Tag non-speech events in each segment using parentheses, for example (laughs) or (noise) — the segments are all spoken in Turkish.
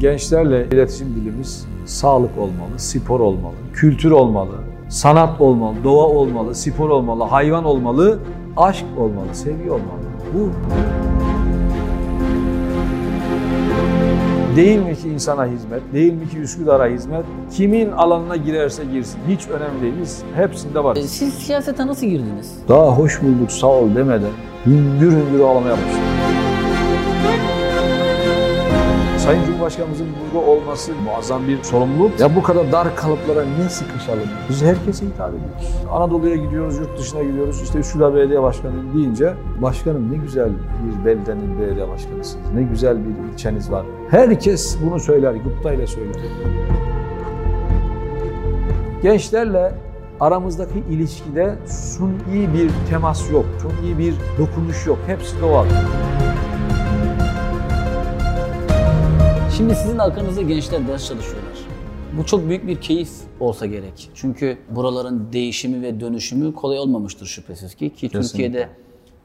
gençlerle iletişim dilimiz sağlık olmalı, spor olmalı, kültür olmalı, sanat olmalı, doğa olmalı, spor olmalı, hayvan olmalı, aşk olmalı, sevgi olmalı. Bu Değil mi ki insana hizmet, değil mi ki Üsküdar'a hizmet? Kimin alanına girerse girsin, hiç önemli değil. Biz hepsinde varız. Siz siyasete nasıl girdiniz? Daha hoş bulduk sağ ol demeden hüngür hüngür ağlamaya başladı. Sayın Cumhurbaşkanımızın burada olması muazzam bir sorumluluk. Ya bu kadar dar kalıplara ne sıkışalım? Biz herkese hitap ediyoruz. Anadolu'ya gidiyoruz, yurt dışına gidiyoruz. İşte Üsküdar Belediye Başkanıyım deyince başkanım ne güzel bir beldenin belediye başkanısınız. Ne güzel bir ilçeniz var. Herkes bunu söyler, gıptayla söyler. Gençlerle aramızdaki ilişkide suni bir temas yok, suni bir dokunuş yok. Hepsi doğal. Şimdi sizin arkanızda gençler ders çalışıyorlar. Bu çok büyük bir keyif olsa gerek. Çünkü buraların değişimi ve dönüşümü kolay olmamıştır şüphesiz ki. Ki Türkiye'de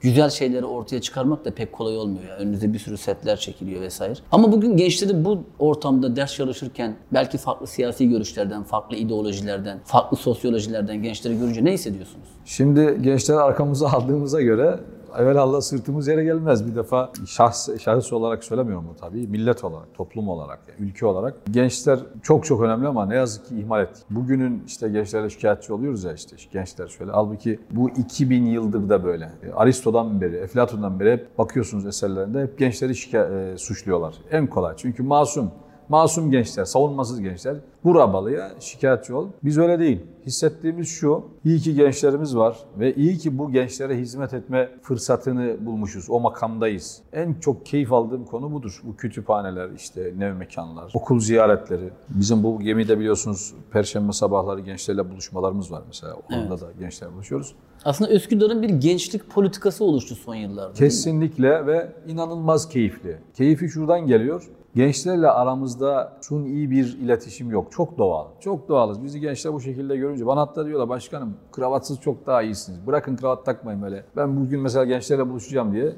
güzel şeyleri ortaya çıkarmak da pek kolay olmuyor. Yani önünüze bir sürü setler çekiliyor vesaire. Ama bugün gençleri bu ortamda ders çalışırken belki farklı siyasi görüşlerden, farklı ideolojilerden, farklı sosyolojilerden gençleri görünce ne hissediyorsunuz? Şimdi gençleri arkamıza aldığımıza göre evvelallah sırtımız yere gelmez. Bir defa şahs, şahıs olarak söylemiyorum bu tabii. Millet olarak, toplum olarak, yani ülke olarak. Gençler çok çok önemli ama ne yazık ki ihmal ettik. Bugünün işte gençlerle şikayetçi oluyoruz ya işte gençler şöyle. Halbuki bu 2000 yıldır da böyle. Aristo'dan beri, Eflatun'dan beri hep bakıyorsunuz eserlerinde hep gençleri şika- e, suçluyorlar. En kolay çünkü masum. Masum gençler, savunmasız gençler. Vur abalıya şikayetçi ol. Biz öyle değil. Hissettiğimiz şu, iyi ki gençlerimiz var ve iyi ki bu gençlere hizmet etme fırsatını bulmuşuz. O makamdayız. En çok keyif aldığım konu budur. Bu kütüphaneler, işte nev mekanlar, okul ziyaretleri. Bizim bu gemide biliyorsunuz perşembe sabahları gençlerle buluşmalarımız var mesela. Onda da gençlerle buluşuyoruz. Aslında Üsküdar'ın bir gençlik politikası oluştu son yıllarda. Kesinlikle ve inanılmaz keyifli. Keyfi şuradan geliyor. Gençlerle aramızda suni bir iletişim yok. Çok doğal. Çok doğalız. Bizi gençler bu şekilde görünce bana hatta diyorlar başkanım kravatsız çok daha iyisiniz. Bırakın kravat takmayın böyle. Ben bugün mesela gençlerle buluşacağım diye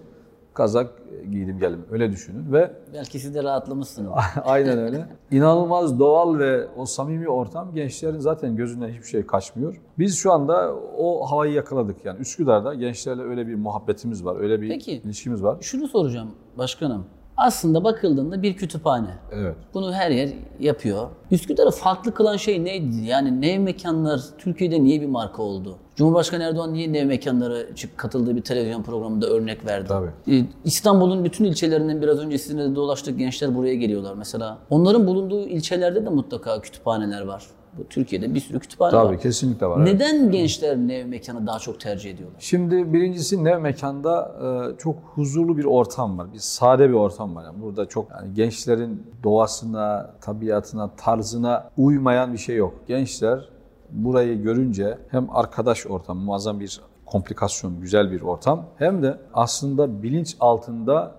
kazak giydim geldim. Öyle düşünün ve Belki siz de rahatlamışsınız. (laughs) aynen öyle. İnanılmaz doğal ve o samimi ortam gençlerin zaten gözünden hiçbir şey kaçmıyor. Biz şu anda o havayı yakaladık. Yani Üsküdar'da gençlerle öyle bir muhabbetimiz var. Öyle bir Peki. ilişkimiz var. Şunu soracağım başkanım. Aslında bakıldığında bir kütüphane. Evet. Bunu her yer yapıyor. Üsküdar'ı farklı kılan şey neydi? Yani nev mekanlar Türkiye'de niye bir marka oldu? Cumhurbaşkanı Erdoğan niye nev mekanları çık katıldığı bir televizyon programında örnek verdi? Tabii. Ee, İstanbul'un bütün ilçelerinden biraz önce sizinle de dolaştık gençler buraya geliyorlar mesela. Onların bulunduğu ilçelerde de mutlaka kütüphaneler var. Bu Türkiye'de bir sürü kütüphane Tabii var. kesinlikle var. evet. Neden gençler nev mekanı daha çok tercih ediyorlar? Şimdi birincisi Nev Mekan'da e, çok huzurlu bir ortam var. Bir sade bir ortam var. Yani burada çok yani gençlerin doğasına, tabiatına, tarzına uymayan bir şey yok. Gençler burayı görünce hem arkadaş ortam, muazzam bir komplikasyon, güzel bir ortam. Hem de aslında bilinç altında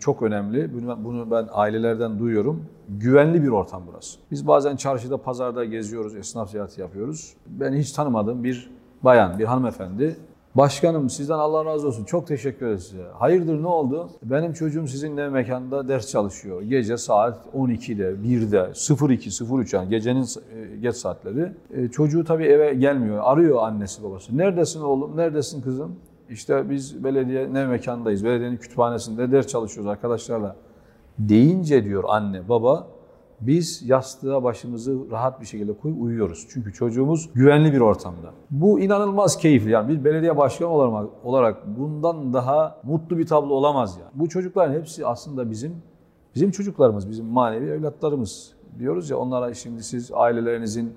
çok önemli. Bunu ben, ailelerden duyuyorum. Güvenli bir ortam burası. Biz bazen çarşıda, pazarda geziyoruz, esnaf ziyareti yapıyoruz. Ben hiç tanımadığım bir bayan, bir hanımefendi Başkanım sizden Allah razı olsun. Çok teşekkür ederiz size. Hayırdır ne oldu? Benim çocuğum sizinle mekanda ders çalışıyor. Gece saat 12'de, 1'de, 02, 03 yani gecenin e, geç saatleri. E, çocuğu tabii eve gelmiyor. Arıyor annesi babası. Neredesin oğlum? Neredesin kızım? İşte biz belediye ne mekandayız. Belediyenin kütüphanesinde ders çalışıyoruz arkadaşlarla. Deyince diyor anne, baba biz yastığa başımızı rahat bir şekilde koyup uyuyoruz. Çünkü çocuğumuz güvenli bir ortamda. Bu inanılmaz keyifli. Yani bir belediye başkanı olarak, bundan daha mutlu bir tablo olamaz ya. Bu çocukların hepsi aslında bizim bizim çocuklarımız, bizim manevi evlatlarımız. Diyoruz ya onlara şimdi siz ailelerinizin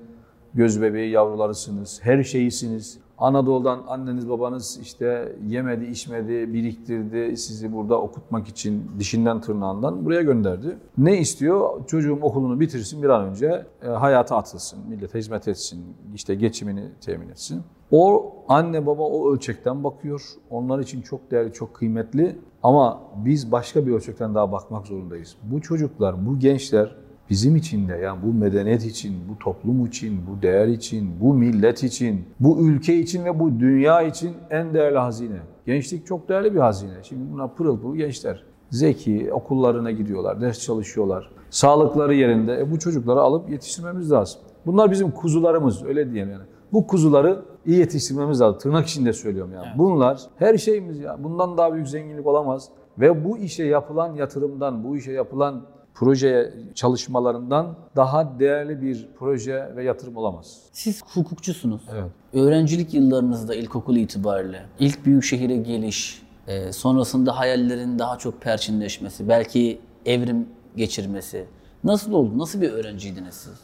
göz bebeği yavrularısınız, her şeyisiniz. Anadolu'dan anneniz babanız işte yemedi, içmedi, biriktirdi sizi burada okutmak için dişinden tırnağından buraya gönderdi. Ne istiyor? Çocuğum okulunu bitirsin bir an önce e, hayata atılsın, millete hizmet etsin, işte geçimini temin etsin. O anne baba o ölçekten bakıyor. Onlar için çok değerli, çok kıymetli. Ama biz başka bir ölçekten daha bakmak zorundayız. Bu çocuklar, bu gençler bizim için de yani bu medeniyet için, bu toplum için, bu değer için, bu millet için, bu ülke için ve bu dünya için en değerli hazine. Gençlik çok değerli bir hazine. Şimdi buna pırıl pırıl gençler. Zeki, okullarına gidiyorlar, ders çalışıyorlar. Sağlıkları yerinde. E bu çocukları alıp yetiştirmemiz lazım. Bunlar bizim kuzularımız öyle diyelim yani. Bu kuzuları iyi yetiştirmemiz lazım. Tırnak içinde söylüyorum yani. Bunlar her şeyimiz ya. Bundan daha büyük zenginlik olamaz. Ve bu işe yapılan yatırımdan, bu işe yapılan proje çalışmalarından daha değerli bir proje ve yatırım olamaz. Siz hukukçusunuz. Evet. Öğrencilik yıllarınızda ilkokul itibariyle ilk büyük şehire geliş, e, sonrasında hayallerin daha çok perçinleşmesi, belki evrim geçirmesi. Nasıl oldu? Nasıl bir öğrenciydiniz siz?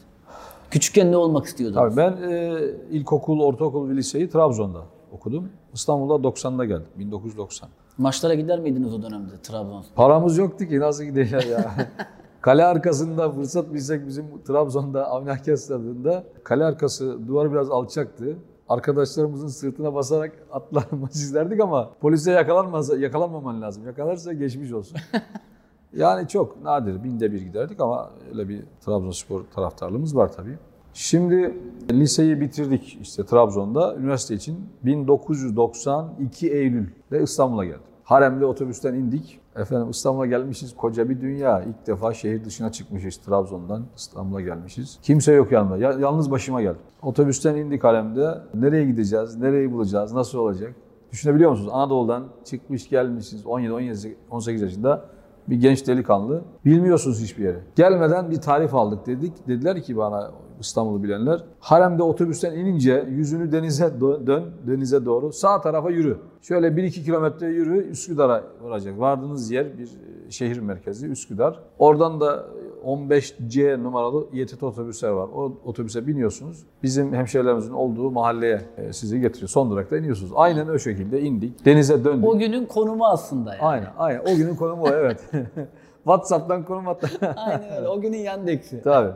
Küçükken ne olmak istiyordunuz? Tabii ben e, ilkokul, ortaokul ve liseyi Trabzon'da okudum. İstanbul'da 90'da geldim, 1990. Maçlara gider miydiniz o dönemde Trabzonspor? Paramız yoktu ki nasıl gideceğiz ya. (laughs) kale arkasında fırsat bilsek bizim Trabzon'da Avni stadında kale arkası duvar biraz alçaktı. Arkadaşlarımızın sırtına basarak atlar (laughs) maç izlerdik ama polise yakalanmaz, yakalanmaman lazım. Yakalarsa geçmiş olsun. (laughs) yani çok nadir binde bir giderdik ama öyle bir Trabzonspor taraftarlığımız var tabii. Şimdi liseyi bitirdik işte Trabzon'da. Üniversite için 1992 Eylül'de İstanbul'a geldim. Harem'de otobüsten indik. Efendim İstanbul'a gelmişiz koca bir dünya. İlk defa şehir dışına çıkmışız Trabzon'dan İstanbul'a gelmişiz. Kimse yok yanımda. Ya- yalnız başıma geldim. Otobüsten indik Harem'de. Nereye gideceğiz? Nereyi bulacağız? Nasıl olacak? Düşünebiliyor musunuz? Anadolu'dan çıkmış gelmişsiniz 17, 17, 18 yaşında bir genç delikanlı. Bilmiyorsunuz hiçbir yere. Gelmeden bir tarif aldık dedik. Dediler ki bana İstanbul'u bilenler. Haremde otobüsten inince yüzünü denize dö- dön, denize doğru sağ tarafa yürü. Şöyle 1-2 kilometre yürü Üsküdar'a varacak. Vardığınız yer bir e, şehir merkezi Üsküdar. Oradan da 15C numaralı YTT otobüsler var. O otobüse biniyorsunuz. Bizim hemşehrilerimizin olduğu mahalleye e, sizi getiriyor. Son durakta iniyorsunuz. Aynen o şekilde indik. Denize döndük. O günün konumu aslında yani. Aynen, aynen. O günün konumu o, evet. (laughs) WhatsApp'tan konum attı. Aynen öyle. O günün yandeksi. Tabii.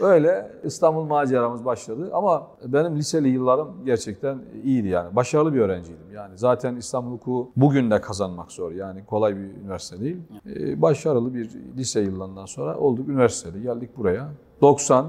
Öyle İstanbul maceramız başladı ama benim liseli yıllarım gerçekten iyiydi yani. Başarılı bir öğrenciydim yani. Zaten İstanbul Hukuku bugün de kazanmak zor yani kolay bir üniversite değil. Ee, başarılı bir lise yıllarından sonra olduk üniversitede geldik buraya. 90,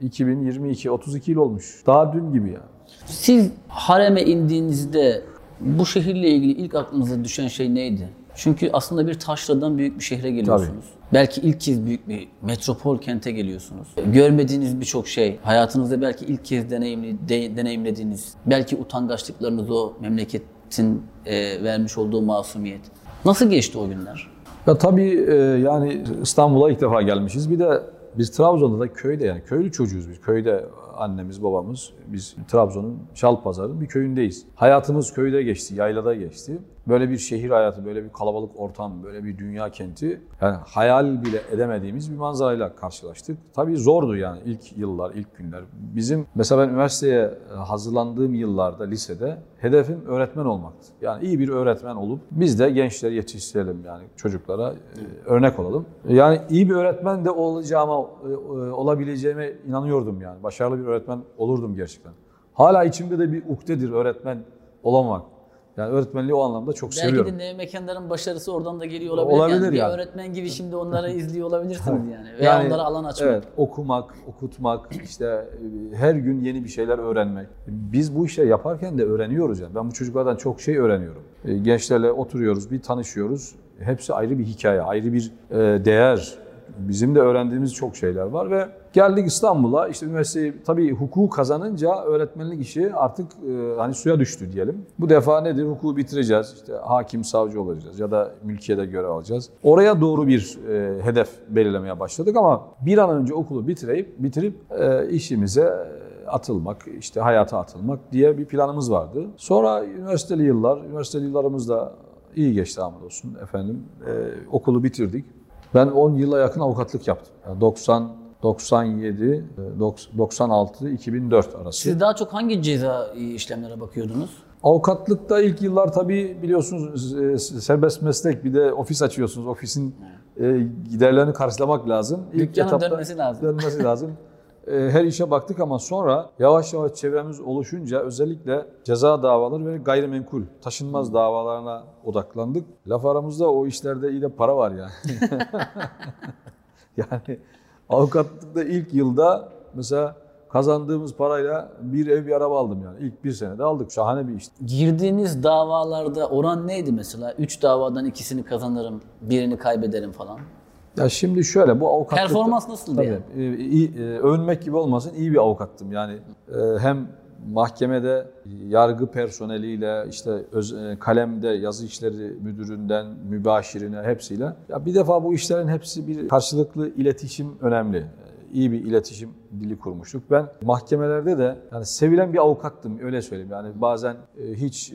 2022, 32 yıl olmuş. Daha dün gibi yani. Siz hareme indiğinizde bu şehirle ilgili ilk aklınıza düşen şey neydi? Çünkü aslında bir taşradan büyük bir şehre geliyorsunuz. Belki ilk kez büyük bir metropol kente geliyorsunuz. Görmediğiniz birçok şey, hayatınızda belki ilk kez deneyimli, de- deneyimlediğiniz, belki utangaçlıklarınız o memleketin e, vermiş olduğu masumiyet. Nasıl geçti o günler? Ya tabii e, yani İstanbul'a ilk defa gelmişiz. Bir de biz Trabzon'da da köyde yani köylü çocuğuz biz. Köyde annemiz, babamız, biz Trabzon'un Çalpazarı'nın bir köyündeyiz. Hayatımız köyde geçti, yaylada geçti. Böyle bir şehir hayatı, böyle bir kalabalık ortam, böyle bir dünya kenti. Yani hayal bile edemediğimiz bir manzarayla karşılaştık. Tabii zordu yani ilk yıllar, ilk günler. Bizim mesela ben üniversiteye hazırlandığım yıllarda lisede hedefim öğretmen olmaktı. Yani iyi bir öğretmen olup biz de gençleri yetiştirelim yani çocuklara e, örnek olalım. Yani iyi bir öğretmen de olacağıma, e, e, olabileceğime inanıyordum yani. Başarılı bir öğretmen olurdum gerçekten. Hala içimde de bir ukdedir öğretmen olamak. Yani öğretmenliği o anlamda çok Belki seviyorum. de Neve Mekanlar'ın başarısı oradan da geliyor olabilir. Olabilir yani. Bir yani. öğretmen gibi şimdi onları (laughs) izliyor olabilirsiniz yani. Veya onlara alan açmak. Evet, okumak, okutmak, işte e, her gün yeni bir şeyler öğrenmek. Biz bu işleri yaparken de öğreniyoruz yani. Ben bu çocuklardan çok şey öğreniyorum. E, Gençlerle oturuyoruz, bir tanışıyoruz. Hepsi ayrı bir hikaye, ayrı bir e, değer. Bizim de öğrendiğimiz çok şeyler var ve geldik İstanbul'a. İşte üniversiteyi tabii hukuku kazanınca öğretmenlik işi artık e, hani suya düştü diyelim. Bu defa nedir? Hukuku bitireceğiz. İşte hakim, savcı olacağız ya da mülkiyede görev alacağız. Oraya doğru bir e, hedef belirlemeye başladık ama bir an önce okulu bitirip bitirip e, işimize atılmak, işte hayata atılmak diye bir planımız vardı. Sonra üniversiteli yıllar, üniversiteli yıllarımız da iyi geçti hamdolsun efendim. E, okulu bitirdik. Ben 10 yıla yakın avukatlık yaptım. Yani 90, 97, e, 96, 2004 arası. Siz daha çok hangi ceza işlemlere bakıyordunuz? Avukatlıkta ilk yıllar tabii biliyorsunuz e, serbest meslek bir de ofis açıyorsunuz. Ofisin e, giderlerini karşılamak lazım. İlk Dükkanın dönmesi lazım. Dönmesi lazım. (laughs) E, Her işe baktık ama sonra yavaş yavaş çevremiz oluşunca özellikle ceza davaları ve gayrimenkul taşınmaz davalarına odaklandık. Laf aramızda o işlerde iyi de para var (laughs) yani. yani avukatlıkta ilk yılda mesela kazandığımız parayla bir ev bir araba aldım yani. İlk bir senede aldık. Şahane bir işti. Girdiğiniz davalarda oran neydi mesela? Üç davadan ikisini kazanırım, birini kaybederim falan. Ya şimdi şöyle bu avukatlık... Performans nasıldı Tabii, yani? e, iyi, e, övünmek gibi olmasın iyi bir avukattım. Yani e, hem mahkemede yargı personeliyle işte öz, kalemde yazı işleri müdüründen mübaşirine hepsiyle ya bir defa bu işlerin hepsi bir karşılıklı iletişim önemli. İyi bir iletişim dili kurmuştuk. Ben mahkemelerde de yani sevilen bir avukattım öyle söyleyeyim. Yani bazen hiç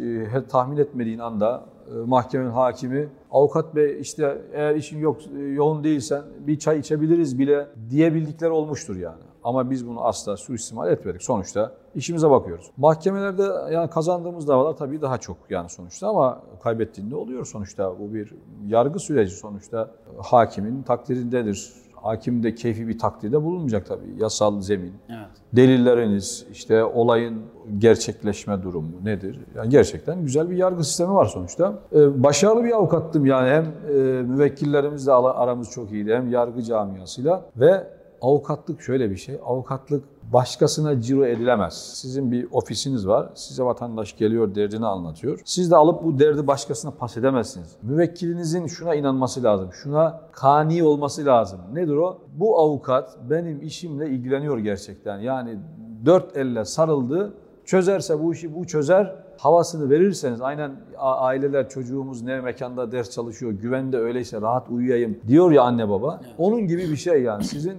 tahmin etmediğin anda mahkemenin hakimi avukat bey işte eğer işin yok e, yoğun değilsen bir çay içebiliriz bile diyebildikleri olmuştur yani. Ama biz bunu asla suistimal etmedik. Sonuçta işimize bakıyoruz. Mahkemelerde yani kazandığımız davalar tabii daha çok yani sonuçta ama kaybettiğinde oluyor sonuçta. Bu bir yargı süreci sonuçta hakimin takdirindedir. Hakim de keyfi bir takdirde bulunmayacak tabii. Yasal zemin, Evet. delilleriniz, işte olayın gerçekleşme durumu nedir? Yani gerçekten güzel bir yargı sistemi var sonuçta. Ee, başarılı bir avukattım yani hem e, müvekkillerimizle aramız çok iyiydi hem yargı camiasıyla ve avukatlık şöyle bir şey. Avukatlık başkasına ciro edilemez. Sizin bir ofisiniz var. Size vatandaş geliyor derdini anlatıyor. Siz de alıp bu derdi başkasına pas edemezsiniz. Müvekkilinizin şuna inanması lazım. Şuna kani olması lazım. Nedir o? Bu avukat benim işimle ilgileniyor gerçekten. Yani dört elle sarıldı. Çözerse bu işi bu çözer. Havasını verirseniz aynen aileler çocuğumuz ne mekanda ders çalışıyor, güvende öyleyse rahat uyuyayım diyor ya anne baba. Onun gibi bir şey yani sizin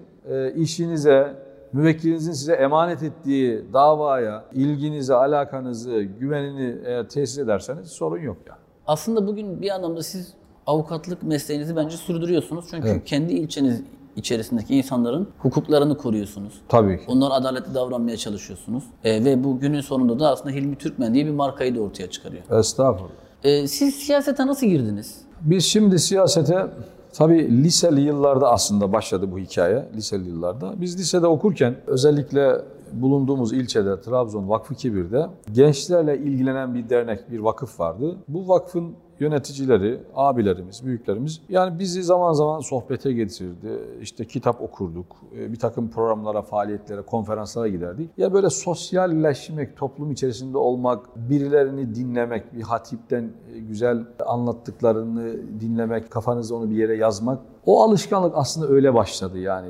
işinize, müvekkilinizin size emanet ettiği davaya, ilginize, alakanızı, güvenini eğer tesis ederseniz sorun yok yani. Aslında bugün bir anlamda siz avukatlık mesleğinizi bence sürdürüyorsunuz. Çünkü Evet. kendi ilçeniz içerisindeki insanların hukuklarını koruyorsunuz. Tabii ki. Onlara adaletli davranmaya çalışıyorsunuz. Ee, ve bu günün sonunda da aslında Hilmi Türkmen diye bir markayı da ortaya çıkarıyor. Estağfurullah. Ee, siz siyasete nasıl girdiniz? Biz şimdi siyasete tabii liseli yıllarda aslında başladı bu hikaye. Liseli yıllarda. Biz lisede okurken özellikle bulunduğumuz ilçede Trabzon Vakfı Kibir'de gençlerle ilgilenen bir dernek, bir vakıf vardı. Bu vakfın yöneticileri, abilerimiz, büyüklerimiz yani bizi zaman zaman sohbete getirdi. İşte kitap okurduk, e, bir takım programlara, faaliyetlere, konferanslara giderdik. Ya böyle sosyalleşmek, toplum içerisinde olmak, birilerini dinlemek, bir hatipten e, güzel anlattıklarını dinlemek, kafanızda onu bir yere yazmak. O alışkanlık aslında öyle başladı yani.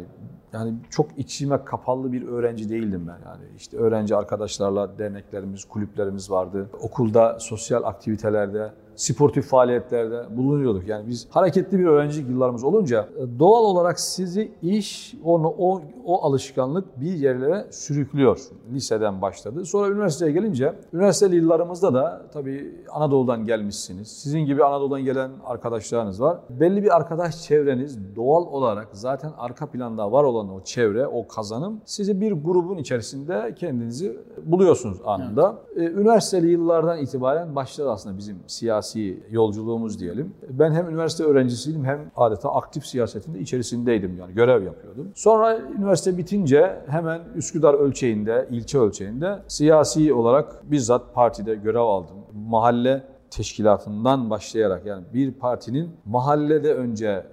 Yani çok içime kapalı bir öğrenci değildim ben yani. işte öğrenci arkadaşlarla derneklerimiz, kulüplerimiz vardı. Okulda sosyal aktivitelerde, sportif faaliyetlerde bulunuyorduk. Yani biz hareketli bir öğrencilik yıllarımız olunca e, doğal olarak sizi iş, onu, o, o alışkanlık bir yerlere sürüklüyor. Liseden başladı. Sonra üniversiteye gelince, üniversiteli yıllarımızda da tabii Anadolu'dan gelmişsiniz. Sizin gibi Anadolu'dan gelen arkadaşlarınız var. Belli bir arkadaş çevreniz doğal olarak zaten arka planda var olan o çevre, o kazanım sizi bir grubun içerisinde kendinizi buluyorsunuz anında. Ee, Üniversiteli yıllardan itibaren başladı aslında bizim siyasi yolculuğumuz diyelim. Ben hem üniversite öğrencisiydim hem adeta aktif siyasetin de içerisindeydim yani görev yapıyordum. Sonra üniversite bitince hemen Üsküdar ölçeğinde, ilçe ölçeğinde siyasi olarak bizzat partide görev aldım. Mahalle teşkilatından başlayarak yani bir partinin mahallede önce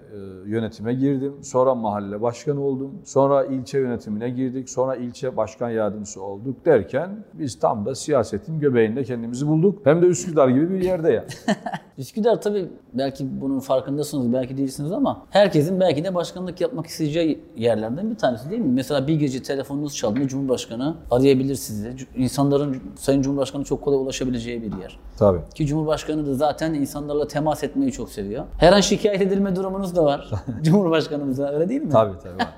yönetime girdim. Sonra mahalle başkanı oldum. Sonra ilçe yönetimine girdik. Sonra ilçe başkan yardımcısı olduk derken biz tam da siyasetin göbeğinde kendimizi bulduk. Hem de Üsküdar gibi bir yerde yani. (laughs) Üsküdar tabii belki bunun farkındasınız, belki değilsiniz ama herkesin belki de başkanlık yapmak isteyeceği yerlerden bir tanesi değil mi? Mesela bir gece telefonunuz çaldığında Cumhurbaşkanı arayabilir sizi. İnsanların Sayın Cumhurbaşkanı çok kolay ulaşabileceği bir yer. Tabii. Ki Cumhurbaşkanı da zaten insanlarla temas etmeyi çok seviyor. Her an şikayet edilme durumunuz da var (laughs) Cumhurbaşkanımıza öyle değil mi? Tabii tabii. var.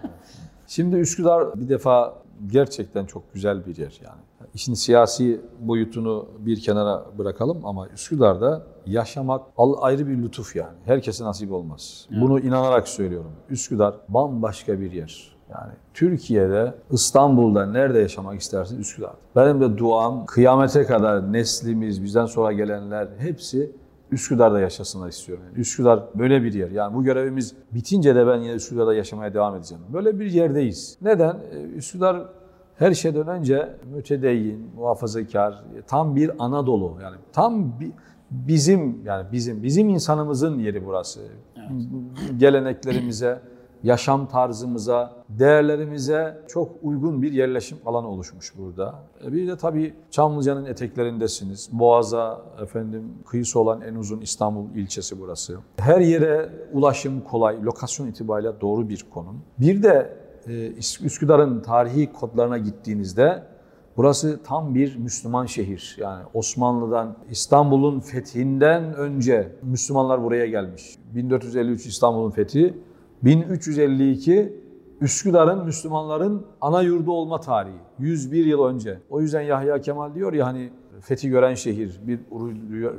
Şimdi Üsküdar bir defa gerçekten çok güzel bir yer yani. İşin siyasi boyutunu bir kenara bırakalım ama Üsküdar'da yaşamak ayrı bir lütuf yani. Herkese nasip olmaz. Bunu inanarak söylüyorum. Üsküdar bambaşka bir yer. Yani Türkiye'de, İstanbul'da nerede yaşamak istersin? Üsküdar. Benim de duam kıyamete kadar neslimiz, bizden sonra gelenler hepsi Üsküdar'da yaşasınlar istiyorum. Yani Üsküdar böyle bir yer. Yani bu görevimiz bitince de ben yine Üsküdar'da yaşamaya devam edeceğim. Böyle bir yerdeyiz. Neden? Ee, Üsküdar her şeyden önce mütedeyyin, muhafazakar, tam bir Anadolu. Yani tam bir bizim yani bizim bizim insanımızın yeri burası. Geleneklerimize, yaşam tarzımıza, değerlerimize çok uygun bir yerleşim alanı oluşmuş burada. E, bir de tabii Çamlıca'nın eteklerindesiniz. Boğaz'a efendim kıyısı olan en uzun İstanbul ilçesi burası. Her yere ulaşım kolay, lokasyon itibariyle doğru bir konum. Bir de e, Üsküdar'ın tarihi kodlarına gittiğinizde Burası tam bir Müslüman şehir. Yani Osmanlı'dan, İstanbul'un fethinden önce Müslümanlar buraya gelmiş. 1453 İstanbul'un fethi, 1352 Üsküdar'ın Müslümanların ana yurdu olma tarihi. 101 yıl önce. O yüzden Yahya Kemal diyor ya hani fethi gören şehir, bir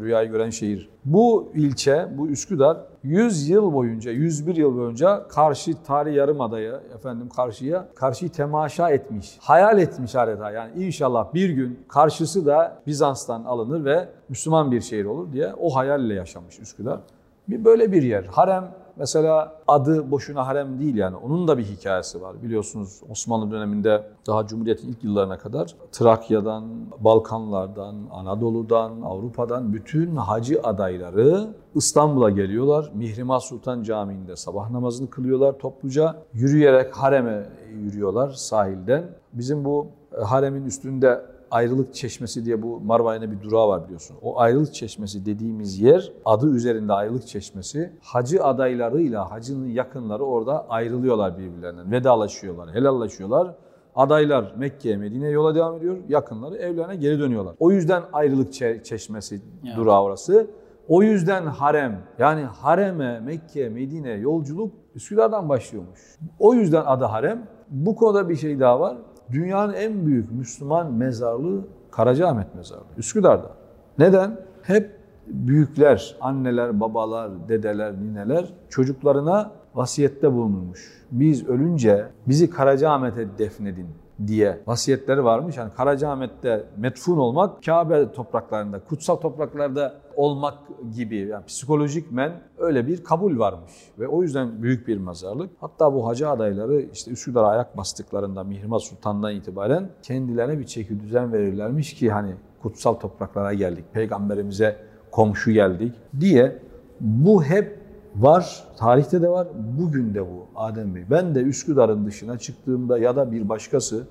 rüyayı gören şehir. Bu ilçe, bu Üsküdar 100 yıl boyunca, 101 yıl boyunca karşı tarih yarımadaya, efendim karşıya, karşıyı temaşa etmiş. Hayal etmiş adeta. Yani inşallah bir gün karşısı da Bizans'tan alınır ve Müslüman bir şehir olur diye o hayalle yaşamış Üsküdar. Bir böyle bir yer. Harem Mesela adı boşuna harem değil yani. Onun da bir hikayesi var. Biliyorsunuz Osmanlı döneminde daha Cumhuriyet'in ilk yıllarına kadar Trakya'dan, Balkanlardan, Anadolu'dan, Avrupa'dan bütün hacı adayları İstanbul'a geliyorlar. Mihrimah Sultan Camii'nde sabah namazını kılıyorlar topluca. Yürüyerek hareme yürüyorlar sahilden. Bizim bu haremin üstünde Ayrılık Çeşmesi diye bu Marmaray'da bir durağı var biliyorsun. O Ayrılık Çeşmesi dediğimiz yer adı üzerinde Ayrılık Çeşmesi. Hacı adaylarıyla hacının yakınları orada ayrılıyorlar birbirlerinden. Vedalaşıyorlar, helallaşıyorlar. Adaylar Mekke'ye, Medine'ye yola devam ediyor. Yakınları evlerine geri dönüyorlar. O yüzden Ayrılık Çeşmesi evet. durağı orası. O yüzden harem yani hareme, Mekke, Medine yolculuk Üsküdar'dan başlıyormuş. O yüzden adı harem. Bu konuda bir şey daha var. Dünyanın en büyük Müslüman mezarlığı Karacaahmet Mezarlığı. Üsküdar'da. Neden? Hep büyükler, anneler, babalar, dedeler, nineler çocuklarına vasiyette bulunmuş. Biz ölünce bizi Karacaahmet'e defnedin diye vasiyetleri varmış. Yani Karacaahmet'te metfun olmak Kabe topraklarında, kutsal topraklarda olmak gibi yani psikolojik men öyle bir kabul varmış. Ve o yüzden büyük bir mezarlık. Hatta bu hacı adayları işte Üsküdar'a ayak bastıklarında Mihrimah Sultan'dan itibaren kendilerine bir çeki düzen verirlermiş ki hani kutsal topraklara geldik, peygamberimize komşu geldik diye bu hep var, tarihte de var, bugün de bu Adem Bey. Ben de Üsküdar'ın dışına çıktığımda ya da bir başkası,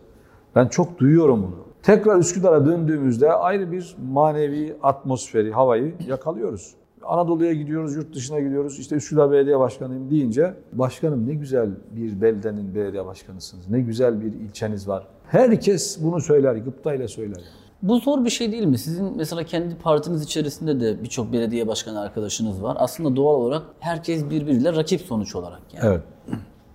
ben çok duyuyorum bunu. Tekrar Üsküdar'a döndüğümüzde ayrı bir manevi atmosferi, havayı yakalıyoruz. Anadolu'ya gidiyoruz, yurt dışına gidiyoruz. İşte Üsküdar Belediye Başkanıyım deyince, başkanım ne güzel bir beldenin belediye başkanısınız, ne güzel bir ilçeniz var. Herkes bunu söyler, gıptayla söyler. Bu zor bir şey değil mi? Sizin mesela kendi partiniz içerisinde de birçok belediye başkanı arkadaşınız var. Aslında doğal olarak herkes birbiriyle rakip sonuç olarak yani. Evet.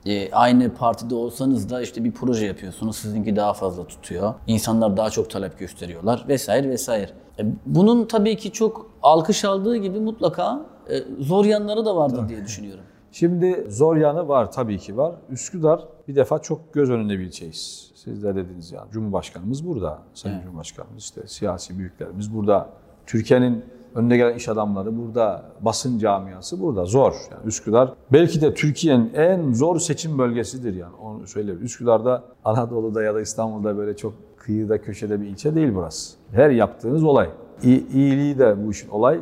E, aynı partide olsanız da işte bir proje yapıyorsunuz. Sizinki daha fazla tutuyor. İnsanlar daha çok talep gösteriyorlar vesaire vesaire. E, bunun tabii ki çok alkış aldığı gibi mutlaka e, zor yanları da vardır diye düşünüyorum. Şimdi zor yanı var tabii ki var. Üsküdar bir defa çok göz önünde bir ilçeyiz. Siz de dediniz yani Cumhurbaşkanımız burada. Sayın evet. Cumhurbaşkanımız işte siyasi büyüklerimiz burada. Türkiye'nin önde gelen iş adamları burada, basın camiası burada. Zor. Yani Üsküdar belki de Türkiye'nin en zor seçim bölgesidir yani. Onu söyleyeyim. Üsküdar'da, Anadolu'da ya da İstanbul'da böyle çok kıyıda köşede bir ilçe değil burası. Her yaptığınız olay. İ- iyiliği de bu işin olay.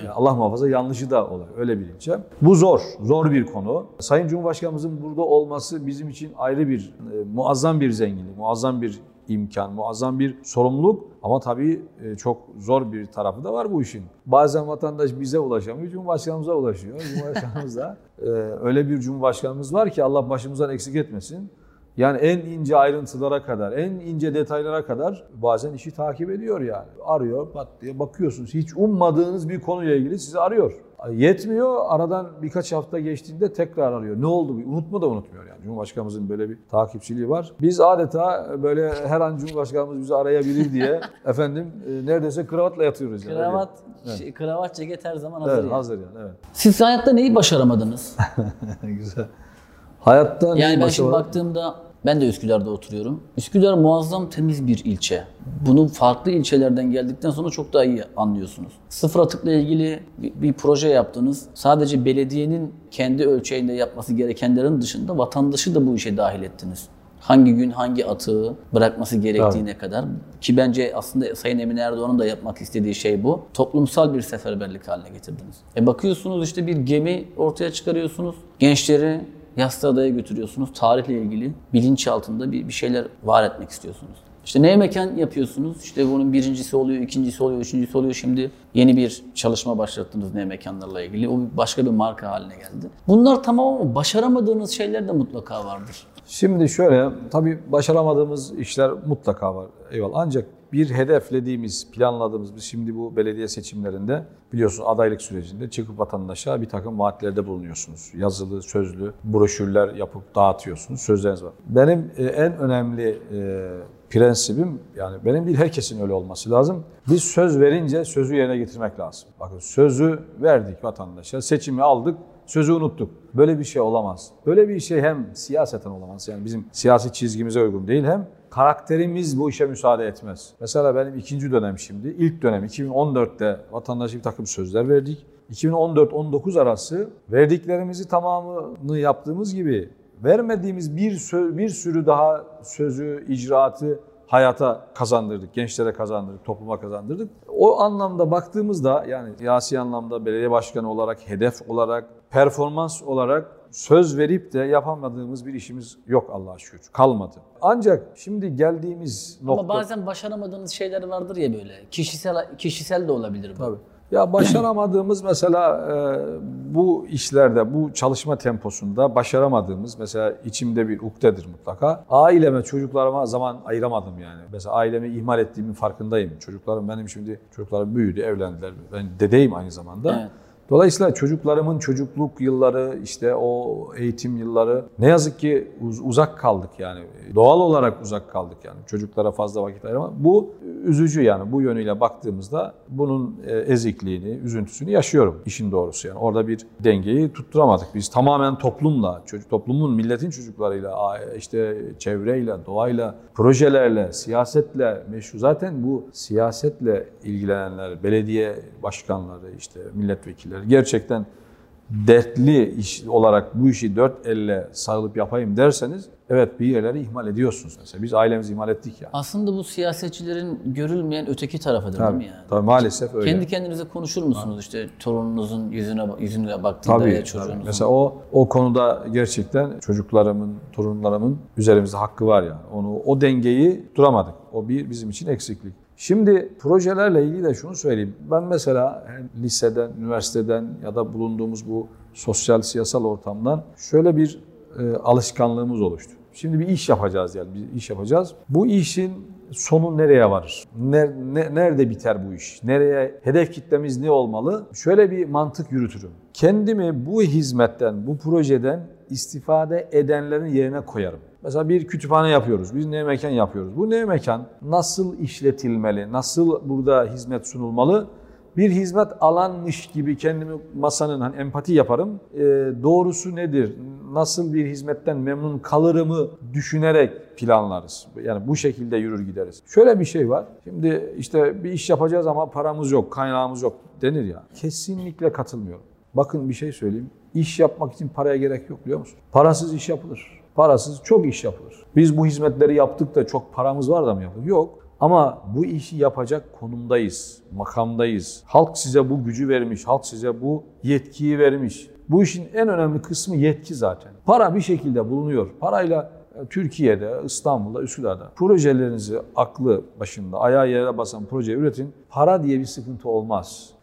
Evet. Allah muhafaza yanlışı da olay. Öyle bir ilçe. Bu zor. Zor bir konu. Sayın Cumhurbaşkanımızın burada olması bizim için ayrı bir, e, muazzam bir zenginlik, muazzam bir imkan, muazzam bir sorumluluk ama tabii e, çok zor bir tarafı da var bu işin. Bazen vatandaş bize ulaşamıyor, Cumhurbaşkanımıza ulaşıyor. Cumhurbaşkanımız da (laughs) e, öyle bir Cumhurbaşkanımız var ki Allah başımızdan eksik etmesin. Yani en ince ayrıntılara kadar, en ince detaylara kadar bazen işi takip ediyor yani. Arıyor, pat diye bakıyorsunuz. Hiç ummadığınız bir konuyla ilgili sizi arıyor. Yetmiyor, aradan birkaç hafta geçtiğinde tekrar arıyor. Ne oldu? Unutma da unutmuyor yani. Cumhurbaşkanımızın böyle bir takipçiliği var. Biz adeta böyle her an Cumhurbaşkanımız bizi arayabilir diye (laughs) efendim e, neredeyse kravatla yatıyoruz. Yani. Kravat, evet. şey, kravat ceket her zaman hazır evet, yani. Hazır yani, evet. Siz hayatta neyi başaramadınız? (laughs) Güzel. Hayatta yani ben şimdi baktığımda ben de Üsküdar'da oturuyorum. Üsküdar muazzam temiz bir ilçe. Bunu farklı ilçelerden geldikten sonra çok daha iyi anlıyorsunuz. Sıfır atıkla ilgili bir, bir proje yaptınız. Sadece belediyenin kendi ölçeğinde yapması gerekenlerin dışında vatandaşı da bu işe dahil ettiniz. Hangi gün hangi atığı bırakması gerektiğine Tabii. kadar ki bence aslında Sayın Emin Erdoğan'ın da yapmak istediği şey bu. Toplumsal bir seferberlik haline getirdiniz. E bakıyorsunuz işte bir gemi ortaya çıkarıyorsunuz. Gençleri Yassı Adaya götürüyorsunuz. Tarihle ilgili bilinç altında bir, bir şeyler var etmek istiyorsunuz. İşte neye mekan yapıyorsunuz? İşte bunun birincisi oluyor, ikincisi oluyor, üçüncüsü oluyor. Şimdi yeni bir çalışma başlattınız ne mekanlarla ilgili. O başka bir marka haline geldi. Bunlar tamam ama başaramadığınız şeyler de mutlaka vardır. Şimdi şöyle, tabii başaramadığımız işler mutlaka var. Eyvallah. Ancak bir hedeflediğimiz, planladığımız, biz şimdi bu belediye seçimlerinde biliyorsunuz adaylık sürecinde çıkıp vatandaşa bir takım vaatlerde bulunuyorsunuz. Yazılı, sözlü broşürler yapıp dağıtıyorsunuz. Sözleriniz var. Benim e, en önemli e, prensibim yani benim değil herkesin öyle olması lazım. Biz söz verince sözü yerine getirmek lazım. Bakın sözü verdik vatandaşa, seçimi aldık, sözü unuttuk. Böyle bir şey olamaz. Böyle bir şey hem siyaseten olamaz. Yani bizim siyasi çizgimize uygun değil hem karakterimiz bu işe müsaade etmez. Mesela benim ikinci dönem şimdi, ilk dönem 2014'te vatandaşa bir takım sözler verdik. 2014-19 arası verdiklerimizi tamamını yaptığımız gibi vermediğimiz bir, bir sürü daha sözü, icraatı hayata kazandırdık, gençlere kazandırdık, topluma kazandırdık. O anlamda baktığımızda yani siyasi anlamda belediye başkanı olarak, hedef olarak, performans olarak söz verip de yapamadığımız bir işimiz yok Allah'a şükür. Kalmadı. Ancak şimdi geldiğimiz nokta... Ama bazen başaramadığınız şeyler vardır ya böyle. Kişisel kişisel de olabilir bu. Tabii. Ya başaramadığımız (clears throat) mesela e, bu işlerde, bu çalışma temposunda başaramadığımız mesela içimde bir ukdedir mutlaka. Aileme, çocuklarıma zaman ayıramadım yani. Mesela ailemi ihmal ettiğimin farkındayım. Çocuklarım benim şimdi çocuklarım büyüdü, evlendiler. Ben dedeyim aynı zamanda. Evet. Dolayısıyla çocuklarımın çocukluk yılları, işte o eğitim yılları ne yazık ki uz- uzak kaldık yani. Doğal olarak uzak kaldık yani. Çocuklara fazla vakit ayırmak. Bu üzücü yani. Bu yönüyle baktığımızda bunun e, ezikliğini, üzüntüsünü yaşıyorum işin doğrusu yani. Orada bir dengeyi tutturamadık. Biz tamamen toplumla, çocuk toplumun, milletin çocuklarıyla, işte çevreyle, doğayla, projelerle, siyasetle meşru. Zaten bu siyasetle ilgilenenler, belediye başkanları, işte milletvekilleri gerçekten dertli iş olarak bu işi dört elle sarılıp yapayım derseniz evet bir yerleri ihmal ediyorsunuz mesela. Biz ailemizi ihmal ettik yani. Aslında bu siyasetçilerin görülmeyen öteki tarafıdır değil mi yani? Tabii maalesef öyle. Kendi kendinize konuşur musunuz işte torununuzun yüzüne yüzüne baktığında Tabii, ya tabii. çocuğunuzun? Mesela o o konuda gerçekten çocuklarımın, torunlarımın üzerimizde hakkı var yani. Onu o dengeyi duramadık. O bir bizim için eksiklik. Şimdi projelerle ilgili de şunu söyleyeyim. Ben mesela liseden, üniversiteden ya da bulunduğumuz bu sosyal siyasal ortamdan şöyle bir e, alışkanlığımız oluştu. Şimdi bir iş yapacağız yani bir iş yapacağız. Bu işin sonu nereye varır? Ne- ne- nerede biter bu iş? Nereye hedef kitlemiz ne olmalı? Şöyle bir mantık yürütürüm. Kendimi bu hizmetten, bu projeden istifade edenlerin yerine koyarım. Mesela bir kütüphane yapıyoruz, bir ne mekan yapıyoruz. Bu ne mekan nasıl işletilmeli, nasıl burada hizmet sunulmalı? Bir hizmet alanmış gibi kendimi masanın hani empati yaparım. Ee, doğrusu nedir? Nasıl bir hizmetten memnun kalırımı düşünerek planlarız. Yani bu şekilde yürür gideriz. Şöyle bir şey var. Şimdi işte bir iş yapacağız ama paramız yok, kaynağımız yok denir ya. Kesinlikle katılmıyorum. Bakın bir şey söyleyeyim. İş yapmak için paraya gerek yok biliyor musun? Parasız iş yapılır. Parasız çok iş yapılır. Biz bu hizmetleri yaptık da çok paramız var da mı yaptık? Yok. Ama bu işi yapacak konumdayız, makamdayız. Halk size bu gücü vermiş, halk size bu yetkiyi vermiş. Bu işin en önemli kısmı yetki zaten. Para bir şekilde bulunuyor. Parayla e, Türkiye'de, İstanbul'da, Üsküdar'da projelerinizi aklı başında, ayağı yere basan proje üretin. Para diye bir sıkıntı olmaz.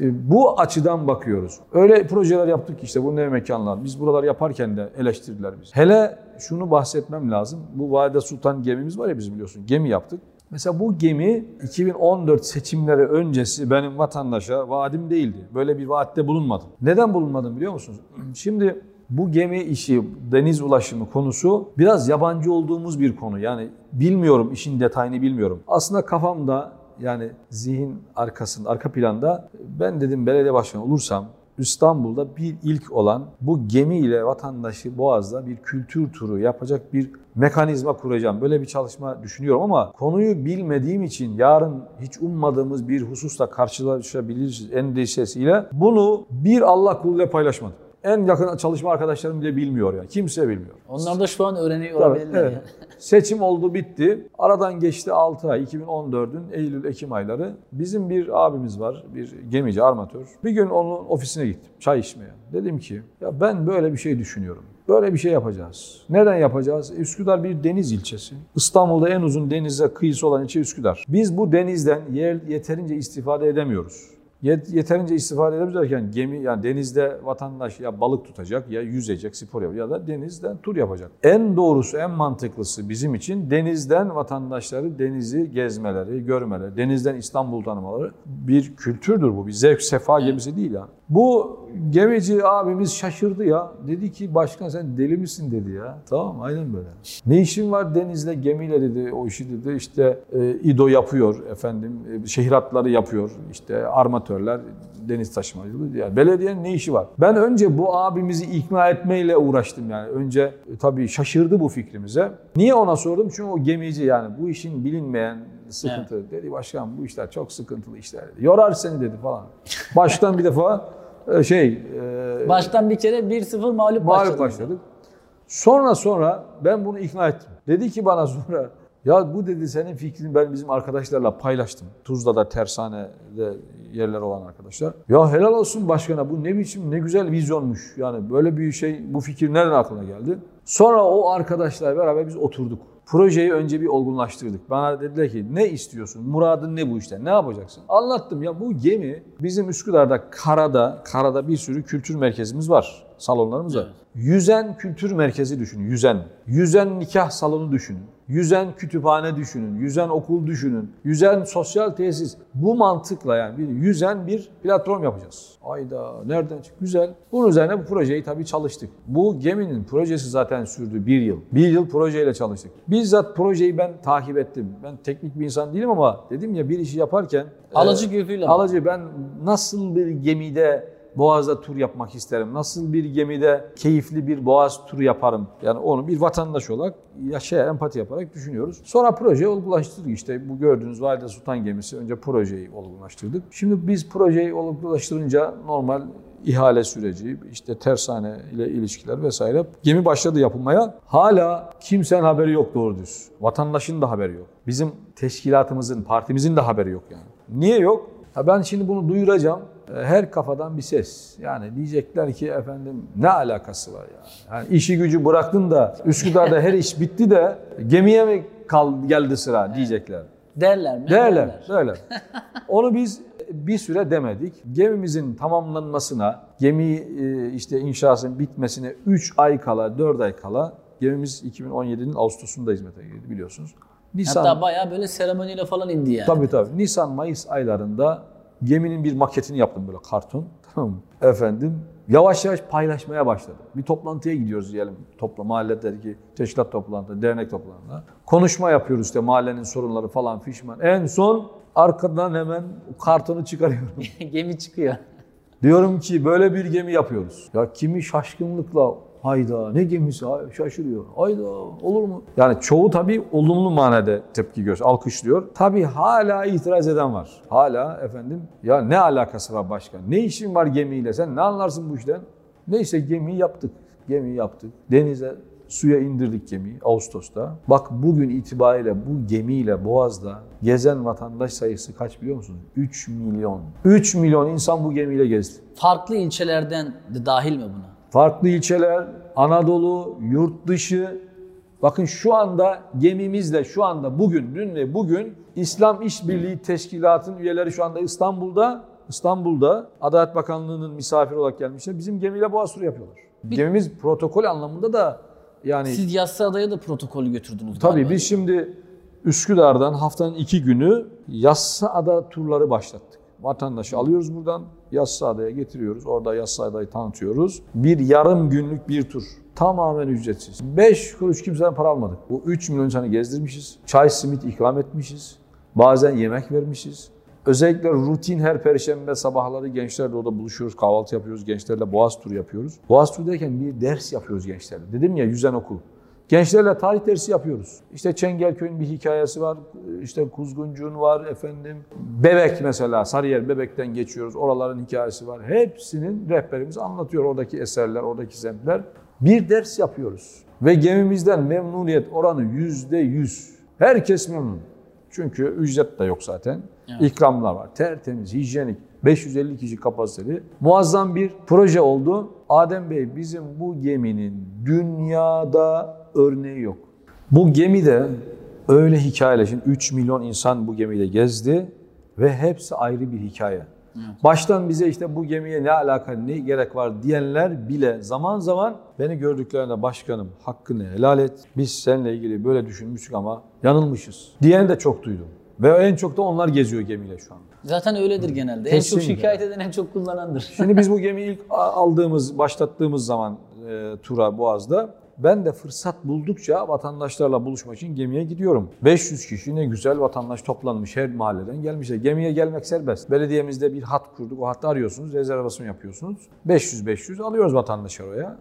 E, Bu açıdan bakıyoruz. Öyle projeler yaptık ki işte bu ne mekanlar. Biz buralar yaparken de eleştirdiler biz. Hele şunu bahsetmem lazım. Bu Valide Sultan gemimiz var ya biz biliyorsun. Gemi yaptık. Mesela bu gemi 2014 seçimleri öncesi benim vatandaşa vaadim değildi. Böyle bir vaatte bulunmadım. Neden bulunmadım biliyor musunuz? (clears throat) Şimdi bu gemi işi, deniz ulaşımı konusu biraz yabancı olduğumuz bir konu. Yani bilmiyorum, işin detayını bilmiyorum. Aslında kafamda yani zihin arkasında, arka planda ben dedim belediye başkanı olursam İstanbul'da bir ilk olan bu gemiyle vatandaşı Boğaz'da bir kültür turu yapacak bir mekanizma kuracağım. Böyle bir çalışma düşünüyorum ama konuyu bilmediğim için yarın hiç ummadığımız bir hususla karşılaşabiliriz endişesiyle bunu bir Allah kuluyla paylaşmadım. En yakın çalışma arkadaşlarım bile bilmiyor yani. Kimse bilmiyor. Onlar da şu an öğreniyor Tabii, olabilirler. evet. ya. (laughs) Seçim oldu bitti. Aradan geçti 6 ay 2014'ün Eylül-Ekim ayları. Bizim bir abimiz var, bir gemici, armatör. Bir gün onun ofisine gittim çay içmeye. Dedim ki ya ben böyle bir şey düşünüyorum. Böyle bir şey yapacağız. Neden yapacağız? Üsküdar bir deniz ilçesi. İstanbul'da en uzun denize kıyısı olan ilçe Üsküdar. Biz bu denizden yer, yeterince istifade edemiyoruz. Yeterince istifade edemiyoruz gemi yani denizde vatandaş ya balık tutacak ya yüzecek, spor yapacak ya da denizden tur yapacak. En doğrusu, en mantıklısı bizim için denizden vatandaşları denizi gezmeleri, görmeleri, denizden İstanbul tanımaları bir kültürdür bu. Bir zevk sefa gemisi değil yani. Bu gemici abimiz şaşırdı ya. Dedi ki başkan sen deli misin dedi ya. Tamam aynen böyle. Ne işin var denizle gemiyle dedi o işi dedi. İşte e, İDO yapıyor efendim e, şehir hatları yapıyor. İşte armatörler deniz taşımacılığı. Yani belediyenin ne işi var? Ben önce bu abimizi ikna etmeyle uğraştım yani. Önce e, tabii şaşırdı bu fikrimize. Niye ona sordum? Çünkü o gemici yani bu işin bilinmeyen sıkıntı. Evet. Dedi başkan bu işler çok sıkıntılı işler dedi. Yorar seni dedi falan. Baştan bir defa şey... E, Baştan bir kere 1-0 mağlup, mağlup başladık. Sonra sonra ben bunu ikna ettim. Dedi ki bana sonra ya bu dedi senin fikrini ben bizim arkadaşlarla paylaştım. Tuzla'da tersanede yerler olan arkadaşlar. Ya helal olsun başkana bu ne biçim ne güzel vizyonmuş. Yani böyle bir şey bu fikir nereden aklına geldi? Sonra o arkadaşlar beraber biz oturduk. Projeyi önce bir olgunlaştırdık. Bana dediler ki ne istiyorsun? Muradın ne bu işte? Ne yapacaksın? Anlattım ya bu gemi bizim Üsküdar'da karada, karada bir sürü kültür merkezimiz var. Salonlarımız var. Evet. Yüzen kültür merkezi düşünün. Yüzen. Yüzen nikah salonu düşünün. Yüzen kütüphane düşünün, yüzen okul düşünün, yüzen sosyal tesis. Bu mantıkla yani bir yüzen bir platform yapacağız. Ayda nereden çık? Güzel. Bunun üzerine bu projeyi tabii çalıştık. Bu geminin projesi zaten sürdü bir yıl. Bir yıl projeyle çalıştık. Bizzat projeyi ben takip ettim. Ben teknik bir insan değilim ama dedim ya bir işi yaparken... Alıcı e, gözüyle. Alıcı ben nasıl bir gemide Boğaz'da tur yapmak isterim. Nasıl bir gemide keyifli bir Boğaz turu yaparım. Yani onu bir vatandaş olarak yaşaya empati yaparak düşünüyoruz. Sonra projeyi olgulaştırdık. İşte bu gördüğünüz Valide Sultan gemisi önce projeyi olgulaştırdık. Şimdi biz projeyi olgulaştırınca normal ihale süreci, işte tersane ile ilişkiler vesaire. Gemi başladı yapılmaya. Hala kimsenin haberi yok doğru düz. Vatandaşın da haberi yok. Bizim teşkilatımızın, partimizin de haberi yok yani. Niye yok? Ha ben şimdi bunu duyuracağım. E, her kafadan bir ses. Yani diyecekler ki efendim ne alakası var ya? Yani işi gücü bıraktın da Üsküdar'da her iş bitti de gemiye mi kal geldi sıra diyecekler. Derler mi? Derler, derler. Onu biz bir süre demedik. Gemimizin tamamlanmasına, gemi e, işte inşasının bitmesine 3 ay kala, 4 ay kala gemimiz 2017'nin Ağustos'unda hizmete girdi biliyorsunuz. Nisan, Hatta bayağı böyle seremoniyle falan indi yani. Tabii tabii. Nisan-Mayıs aylarında geminin bir maketini yaptım böyle karton. (laughs) Tamam mı? Efendim yavaş yavaş paylaşmaya başladım. Bir toplantıya gidiyoruz diyelim. Topla mahallelerdeki teşkilat toplantısı, dernek toplantısına. Konuşma yapıyoruz işte mahallenin sorunları falan fişman. En son arkadan hemen kartonu çıkarıyorum. (laughs) gemi çıkıyor. Diyorum ki böyle bir gemi yapıyoruz. Ya kimi şaşkınlıkla Hayda ne gemisi şaşırıyor. Hayda olur mu? Yani çoğu tabii olumlu manada tepki gösteriyor, alkışlıyor. Tabii hala itiraz eden var. Hala efendim ya ne alakası var başkan? Ne işin var gemiyle? Sen ne anlarsın bu işten? Neyse gemiyi yaptık. Gemiyi yaptık. Denize suya indirdik gemiyi Ağustos'ta. Bak bugün itibariyle bu gemiyle Boğaz'da gezen vatandaş sayısı kaç biliyor musunuz? 3 milyon. 3 milyon insan bu gemiyle gezdi. Farklı ilçelerden de dahil mi buna? Farklı ilçeler, Anadolu, yurt dışı. Bakın şu anda gemimizle şu anda bugün, dün ve bugün İslam İşbirliği Teşkilatı'nın üyeleri şu anda İstanbul'da. İstanbul'da Adalet Bakanlığı'nın misafir olarak gelmişler. Bizim gemiyle boğaz turu yapıyorlar. Bir, Gemimiz protokol anlamında da yani... Siz Yassıada'ya da protokolü götürdünüz Tabii biz şimdi Üsküdar'dan haftanın iki günü Yassıada turları başlattık. Vatandaşı alıyoruz buradan, Yassıada'ya getiriyoruz. Orada Yassıada'yı tanıtıyoruz. Bir yarım günlük bir tur. Tamamen ücretsiz. 5 kuruş kimseden para almadık. Bu 3 milyon insanı gezdirmişiz. Çay, simit ikram etmişiz. Bazen yemek vermişiz. Özellikle rutin her perşembe sabahları gençlerle orada buluşuyoruz, kahvaltı yapıyoruz, gençlerle boğaz turu yapıyoruz. Boğaz turu derken bir ders yapıyoruz gençlerle. Dedim ya yüzen okul. Gençlerle tarih dersi yapıyoruz. İşte Çengelköy'ün bir hikayesi var. İşte Kuzguncuğun var efendim. Bebek mesela Sarıyer Bebek'ten geçiyoruz. Oraların hikayesi var. Hepsinin rehberimiz anlatıyor oradaki eserler, oradaki semtler. Bir ders yapıyoruz. Ve gemimizden memnuniyet oranı yüzde yüz. Herkes memnun. Çünkü ücret de yok zaten. Evet. İkramlar var. Tertemiz, hijyenik. 550 kişi kapasiteli. Muazzam bir proje oldu. Adem Bey bizim bu geminin dünyada örneği yok. Bu gemide öyle hikayeler. Şimdi 3 milyon insan bu gemide gezdi ve hepsi ayrı bir hikaye. Baştan bize işte bu gemiye ne alaka, ne gerek var diyenler bile zaman zaman beni gördüklerinde başkanım hakkını helal et. Biz seninle ilgili böyle düşünmüştük ama yanılmışız. Diyen de çok duydum. Ve en çok da onlar geziyor gemiyle şu anda. Zaten öyledir genelde. En Kesinlikle. çok şikayet eden en çok kullanandır. Şimdi biz bu (laughs) gemiyi ilk aldığımız, başlattığımız zaman e, tura Boğaz'da ben de fırsat buldukça vatandaşlarla buluşmak için gemiye gidiyorum. 500 kişi ne güzel vatandaş toplanmış her mahalleden gelmişler. Gemiye gelmek serbest. Belediyemizde bir hat kurduk. O hattı arıyorsunuz, rezervasyon yapıyorsunuz. 500-500 alıyoruz vatandaşı oraya.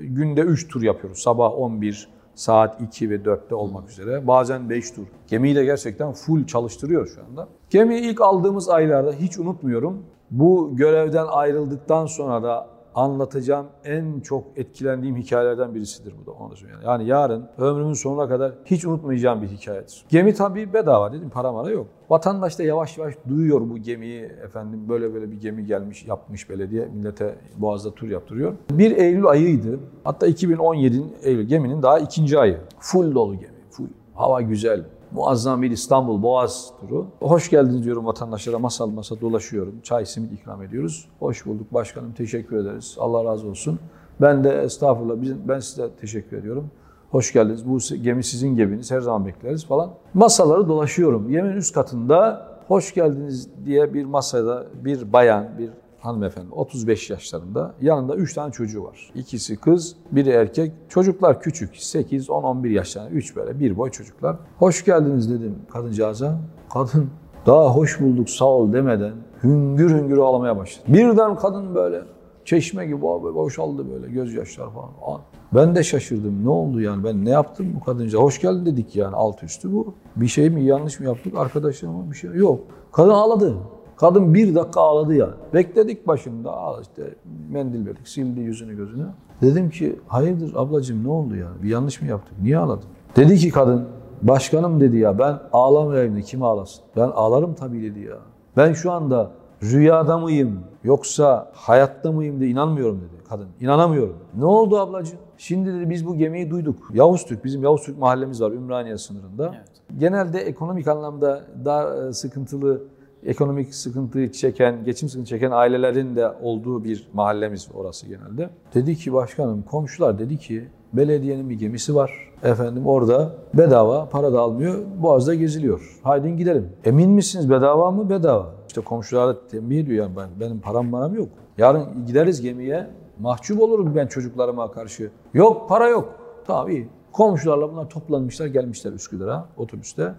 E, günde 3 tur yapıyoruz. Sabah 11, saat 2 ve 4'te olmak üzere. Bazen 5 tur. Gemiyi de gerçekten full çalıştırıyor şu anda. Gemiyi ilk aldığımız aylarda hiç unutmuyorum. Bu görevden ayrıldıktan sonra da anlatacağım en çok etkilendiğim hikayelerden birisidir bu da onu da. Yani yarın ömrümün sonuna kadar hiç unutmayacağım bir hikayedir. Gemi tabii bedava dedim para mara yok. Vatandaş da yavaş yavaş duyuyor bu gemiyi efendim böyle böyle bir gemi gelmiş yapmış belediye millete Boğaz'da tur yaptırıyor. 1 Eylül ayıydı. Hatta 2017'nin Eylül geminin daha ikinci ayı. Full dolu gemi. Full. Hava güzel. Muazzam bir İstanbul Boğaz turu. Hoş geldiniz diyorum vatandaşlara masal masa dolaşıyorum. Çay simit ikram ediyoruz. Hoş bulduk başkanım teşekkür ederiz. Allah razı olsun. Ben de estağfurullah bizim- ben size teşekkür ediyorum. Hoş geldiniz. Bu gemi sizin geminiz. Her zaman bekleriz falan. Masaları dolaşıyorum. Yemin üst katında hoş geldiniz diye bir masada bir bayan, bir hanımefendi 35 yaşlarında. Yanında 3 tane çocuğu var. İkisi kız, biri erkek. Çocuklar küçük. 8, 10, 11 yaşlarında. 3 böyle bir boy çocuklar. Hoş geldiniz dedim kadıncağıza. Kadın daha hoş bulduk sağ ol demeden hüngür hüngür ağlamaya başladı. Birden kadın böyle çeşme gibi bo- boşaldı böyle gözyaşlar falan. Ben de şaşırdım. Ne oldu yani? Ben ne yaptım bu kadınca? Hoş geldin dedik yani alt üstü bu. Bir şey mi yanlış mı yaptık? Arkadaşlarıma bir şey yok. Kadın ağladı. Kadın bir dakika ağladı ya. Bekledik başında. Al işte mendil verdik. Sildi yüzünü gözünü. Dedim ki hayırdır ablacığım ne oldu yani? Bir yanlış mı yaptık? Niye ağladın? Dedi ki kadın başkanım dedi ya ben ağlamayayım da kim ağlasın? Ben ağlarım tabii dedi ya. Ben şu anda rüyada mıyım yoksa hayatta mıyım diye inanmıyorum dedi kadın. İnanamıyorum. Ne oldu ablacığım? Şimdi dedi biz bu gemiyi duyduk. Yavuz Türk, bizim Yavuz Türk mahallemiz var Ümraniye sınırında. Genelde ekonomik anlamda daha e, sıkıntılı, ekonomik sıkıntı çeken, geçim sıkıntı çeken ailelerin de olduğu bir mahallemiz orası genelde. Dedi ki başkanım, komşular dedi ki belediyenin bir gemisi var. Efendim orada bedava, para da almıyor, boğazda geziliyor. Haydi gidelim. Emin misiniz bedava mı? Bedava. İşte komşulara tembih ediyor yani ben, benim param param yok. Yarın gideriz gemiye, mahcup olurum ben çocuklarıma karşı. Yok para yok. Tamam iyi. Komşularla bunlar toplanmışlar gelmişler Üsküdar'a otobüste.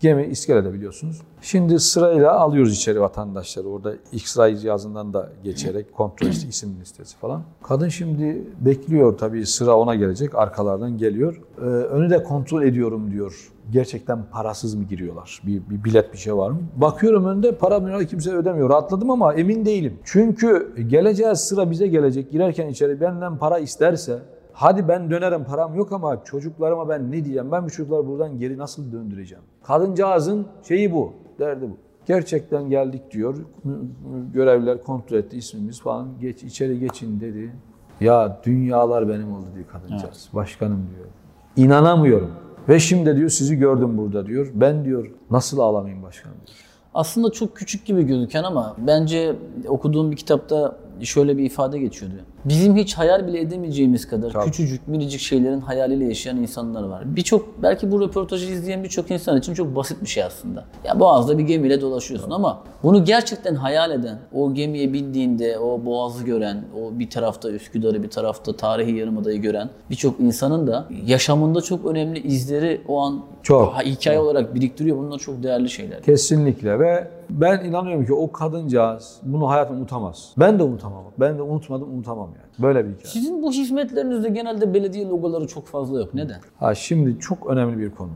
Gemi iskelede biliyorsunuz. Şimdi sırayla alıyoruz içeri vatandaşları. Orada X-ray cihazından da geçerek kontrol işte isim listesi falan. Kadın şimdi bekliyor tabii sıra ona gelecek. Arkalardan geliyor. Ee, önü de kontrol ediyorum diyor. Gerçekten parasız mı giriyorlar? Bir, bir bilet bir şey var mı? Bakıyorum önünde para mineral kimse ödemiyor. Rahatladım ama emin değilim. Çünkü geleceğiz sıra bize gelecek. Girerken içeri benden para isterse Hadi ben dönerim param yok ama çocuklarıma ben ne diyeceğim? Ben bu çocukları buradan geri nasıl döndüreceğim? Kadıncağızın şeyi bu, derdi bu. Gerçekten geldik diyor. Görevliler kontrol etti ismimiz falan. Geç içeri geçin dedi. Ya dünyalar benim oldu diyor kadıncağız. Başkanım diyor. İnanamıyorum. Ve şimdi diyor sizi gördüm burada diyor. Ben diyor nasıl ağlamayayım başkanım diyor. Aslında çok küçük gibi gözüken ama bence okuduğum bir kitapta şöyle bir ifade geçiyordu. Bizim hiç hayal bile edemeyeceğimiz kadar Tabii. küçücük minicik şeylerin hayaliyle yaşayan insanlar var. Birçok belki bu röportajı izleyen birçok insan için çok basit bir şey aslında. Ya Boğaz'da bir gemiyle dolaşıyorsun ama bunu gerçekten hayal eden, o gemiye bindiğinde o Boğaz'ı gören, o bir tarafta Üsküdar'ı bir tarafta tarihi yarımadayı gören birçok insanın da yaşamında çok önemli izleri o an Çok. hikaye olarak biriktiriyor. Bunlar çok değerli şeyler. Kesinlikle ve ben inanıyorum ki o kadıncağız bunu hayatım unutamaz. Ben de unutamam. Ben de unutmadım unutamam yani. Böyle bir hikaye. Sizin bu hizmetlerinizde genelde belediye logoları çok fazla yok. Neden? Ha şimdi çok önemli bir konu.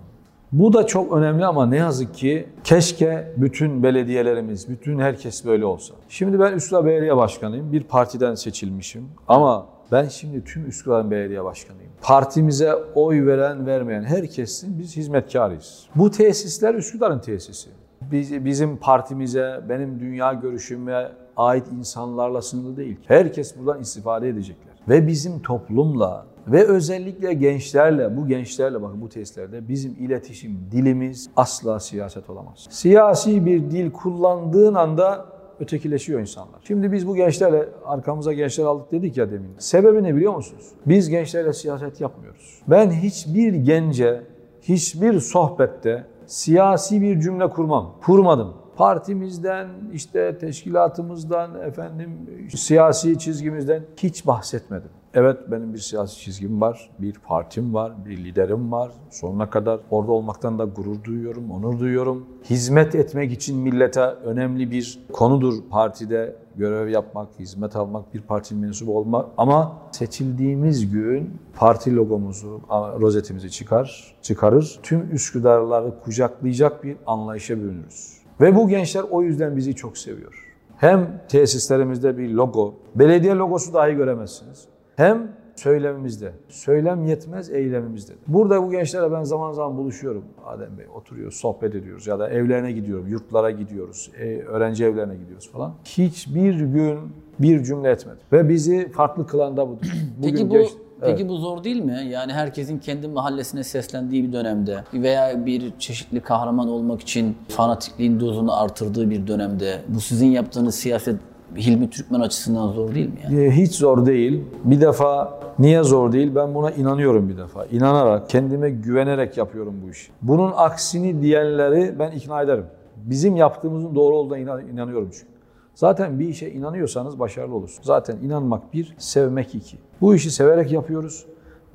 Bu da çok önemli ama ne yazık ki keşke bütün belediyelerimiz, bütün herkes böyle olsa. Şimdi ben Üsküdar Belediye Başkanıyım. Bir partiden seçilmişim ama ben şimdi tüm Üsküdar Belediye Başkanıyım. Partimize oy veren vermeyen herkesin biz hizmetkarıyız. Bu tesisler Üsküdar'ın tesisi. Biz, bizim partimize, benim dünya görüşüme ait insanlarla sınırlı değil. Herkes buradan istifade edecekler. Ve bizim toplumla ve özellikle gençlerle, bu gençlerle bakın bu testlerde bizim iletişim dilimiz asla siyaset olamaz. Siyasi bir dil kullandığın anda ötekileşiyor insanlar. Şimdi biz bu gençlerle arkamıza gençler aldık dedik ya demin. Sebebi ne biliyor musunuz? Biz gençlerle siyaset yapmıyoruz. Ben hiçbir gence, hiçbir sohbette siyasi bir cümle kurmam. Kurmadım. Partimizden, işte teşkilatımızdan, efendim siyasi çizgimizden hiç bahsetmedim. Evet benim bir siyasi çizgim var, bir partim var, bir liderim var. Sonuna kadar orada olmaktan da gurur duyuyorum, onur duyuyorum. Hizmet etmek için millete önemli bir konudur partide görev yapmak, hizmet almak, bir partinin mensubu olmak. Ama seçildiğimiz gün parti logomuzu, rozetimizi çıkar, çıkarır. Tüm Üsküdarları kucaklayacak bir anlayışa bürünürüz. Ve bu gençler o yüzden bizi çok seviyor. Hem tesislerimizde bir logo, belediye logosu dahi göremezsiniz. Hem söylemimizde. Söylem yetmez eylemimizde. Burada bu gençlerle ben zaman zaman buluşuyorum. Adem Bey oturuyoruz, sohbet ediyoruz ya da evlerine gidiyorum, yurtlara gidiyoruz, e, öğrenci evlerine gidiyoruz falan. Hiçbir gün bir cümle etmedi. Ve bizi farklı kılan da budur. (clears throat) Bugün Peki bu geç... Peki bu zor değil mi? Yani herkesin kendi mahallesine seslendiği bir dönemde veya bir çeşitli kahraman olmak için fanatikliğin dozunu artırdığı bir dönemde bu sizin yaptığınız siyaset Hilmi Türkmen açısından zor değil mi? Yani? Ee, hiç zor değil. Bir defa niye zor değil? Ben buna inanıyorum bir defa. İnanarak, kendime güvenerek yapıyorum bu işi. Bunun aksini diyenleri ben ikna ederim. Bizim yaptığımızın doğru olduğuna inanıyorum çünkü. Zaten bir işe inanıyorsanız başarılı olursunuz. Zaten inanmak bir, sevmek iki. Bu işi severek yapıyoruz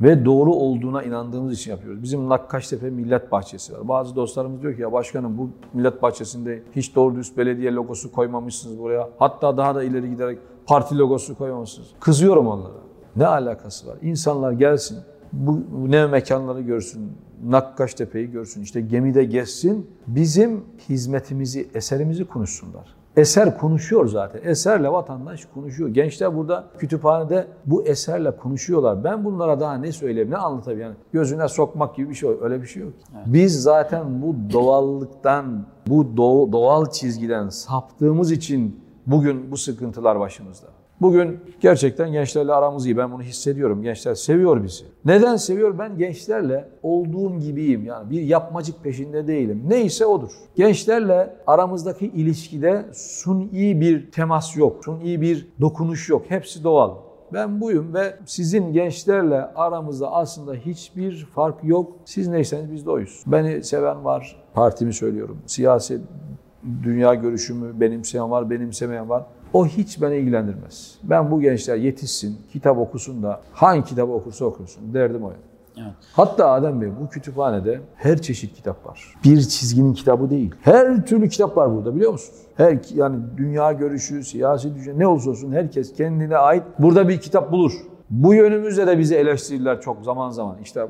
ve doğru olduğuna inandığımız için yapıyoruz. Bizim Nakkaştepe Millet Bahçesi var. Bazı dostlarımız diyor ki ya başkanım bu millet bahçesinde hiç doğru düz belediye logosu koymamışsınız buraya. Hatta daha da ileri giderek parti logosu koymamışsınız. Kızıyorum onlara. Ne alakası var? İnsanlar gelsin, bu ne mekanları görsün, Nakkaştepe'yi görsün, işte gemide gezsin, bizim hizmetimizi, eserimizi konuşsunlar. Eser konuşuyor zaten. Eserle vatandaş konuşuyor. Gençler burada kütüphanede bu eserle konuşuyorlar. Ben bunlara daha ne söyleyeyim, ne anlatayım yani. Gözüne sokmak gibi bir şey öyle bir şey yok. Evet. Biz zaten bu doğallıktan, bu doğal çizgiden saptığımız için bugün bu sıkıntılar başımızda. Bugün gerçekten gençlerle aramız iyi. Ben bunu hissediyorum. Gençler seviyor bizi. Neden seviyor? Ben gençlerle olduğum gibiyim. Yani bir yapmacık peşinde değilim. Neyse odur. Gençlerle aramızdaki ilişkide suni bir temas yok. Suni bir dokunuş yok. Hepsi doğal. Ben buyum ve sizin gençlerle aramızda aslında hiçbir fark yok. Siz neyseniz biz de oyuz. Beni seven var, partimi söylüyorum. Siyasi dünya görüşümü benimseyen var, benimsemeyen var. O hiç beni ilgilendirmez. Ben bu gençler yetişsin, kitap okusun da hangi kitabı okursa okursun derdim o. Evet. Hatta Adem Bey bu kütüphanede her çeşit kitap var. Bir çizginin kitabı değil. Her türlü kitap var burada biliyor musunuz? Her yani dünya görüşü, siyasi düşünce ne olursa olsun herkes kendine ait burada bir kitap bulur. Bu yönümüzde de bizi eleştirirler çok zaman zaman. İşte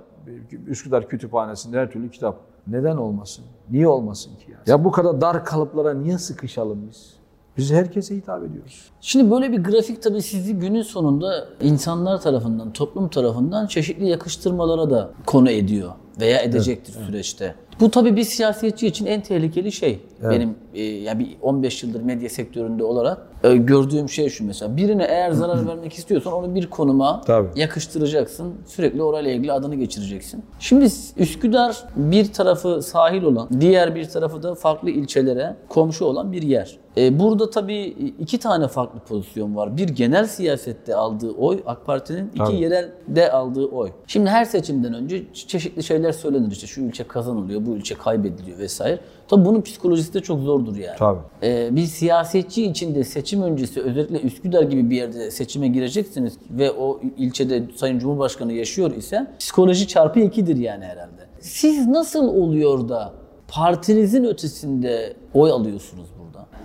Üsküdar Kütüphanesi'nde her türlü kitap. Neden olmasın? Niye olmasın ki? Yani? Ya bu kadar dar kalıplara niye sıkışalım biz? Biz herkese hitap ediyoruz. Şimdi böyle bir grafik tabii sizi günün sonunda insanlar tarafından, toplum tarafından çeşitli yakıştırmalara da konu ediyor veya edecektir evet, süreçte. Bu tabii bir siyasetçi için en tehlikeli şey. Evet. Benim e, yani bir 15 yıldır medya sektöründe olarak e, gördüğüm şey şu mesela. Birine eğer zarar vermek istiyorsan onu bir konuma tabii. yakıştıracaksın. Sürekli orayla ilgili adını geçireceksin. Şimdi Üsküdar bir tarafı sahil olan, diğer bir tarafı da farklı ilçelere komşu olan bir yer. E, burada tabii iki tane farklı pozisyon var. Bir genel siyasette aldığı oy AK Parti'nin, iki Tabii. yerelde aldığı oy. Şimdi her seçimden önce çeşitli şeyler söylenir işte şu ilçe kazanılıyor, bu ilçe kaybediliyor vesaire. Tabii bunun psikolojisi de çok zordur yani. Tabii. Ee, bir siyasetçi için de seçim öncesi özellikle Üsküdar gibi bir yerde seçime gireceksiniz ve o ilçede Sayın Cumhurbaşkanı yaşıyor ise psikoloji çarpı ikidir yani herhalde. Siz nasıl oluyor da partinizin ötesinde oy alıyorsunuz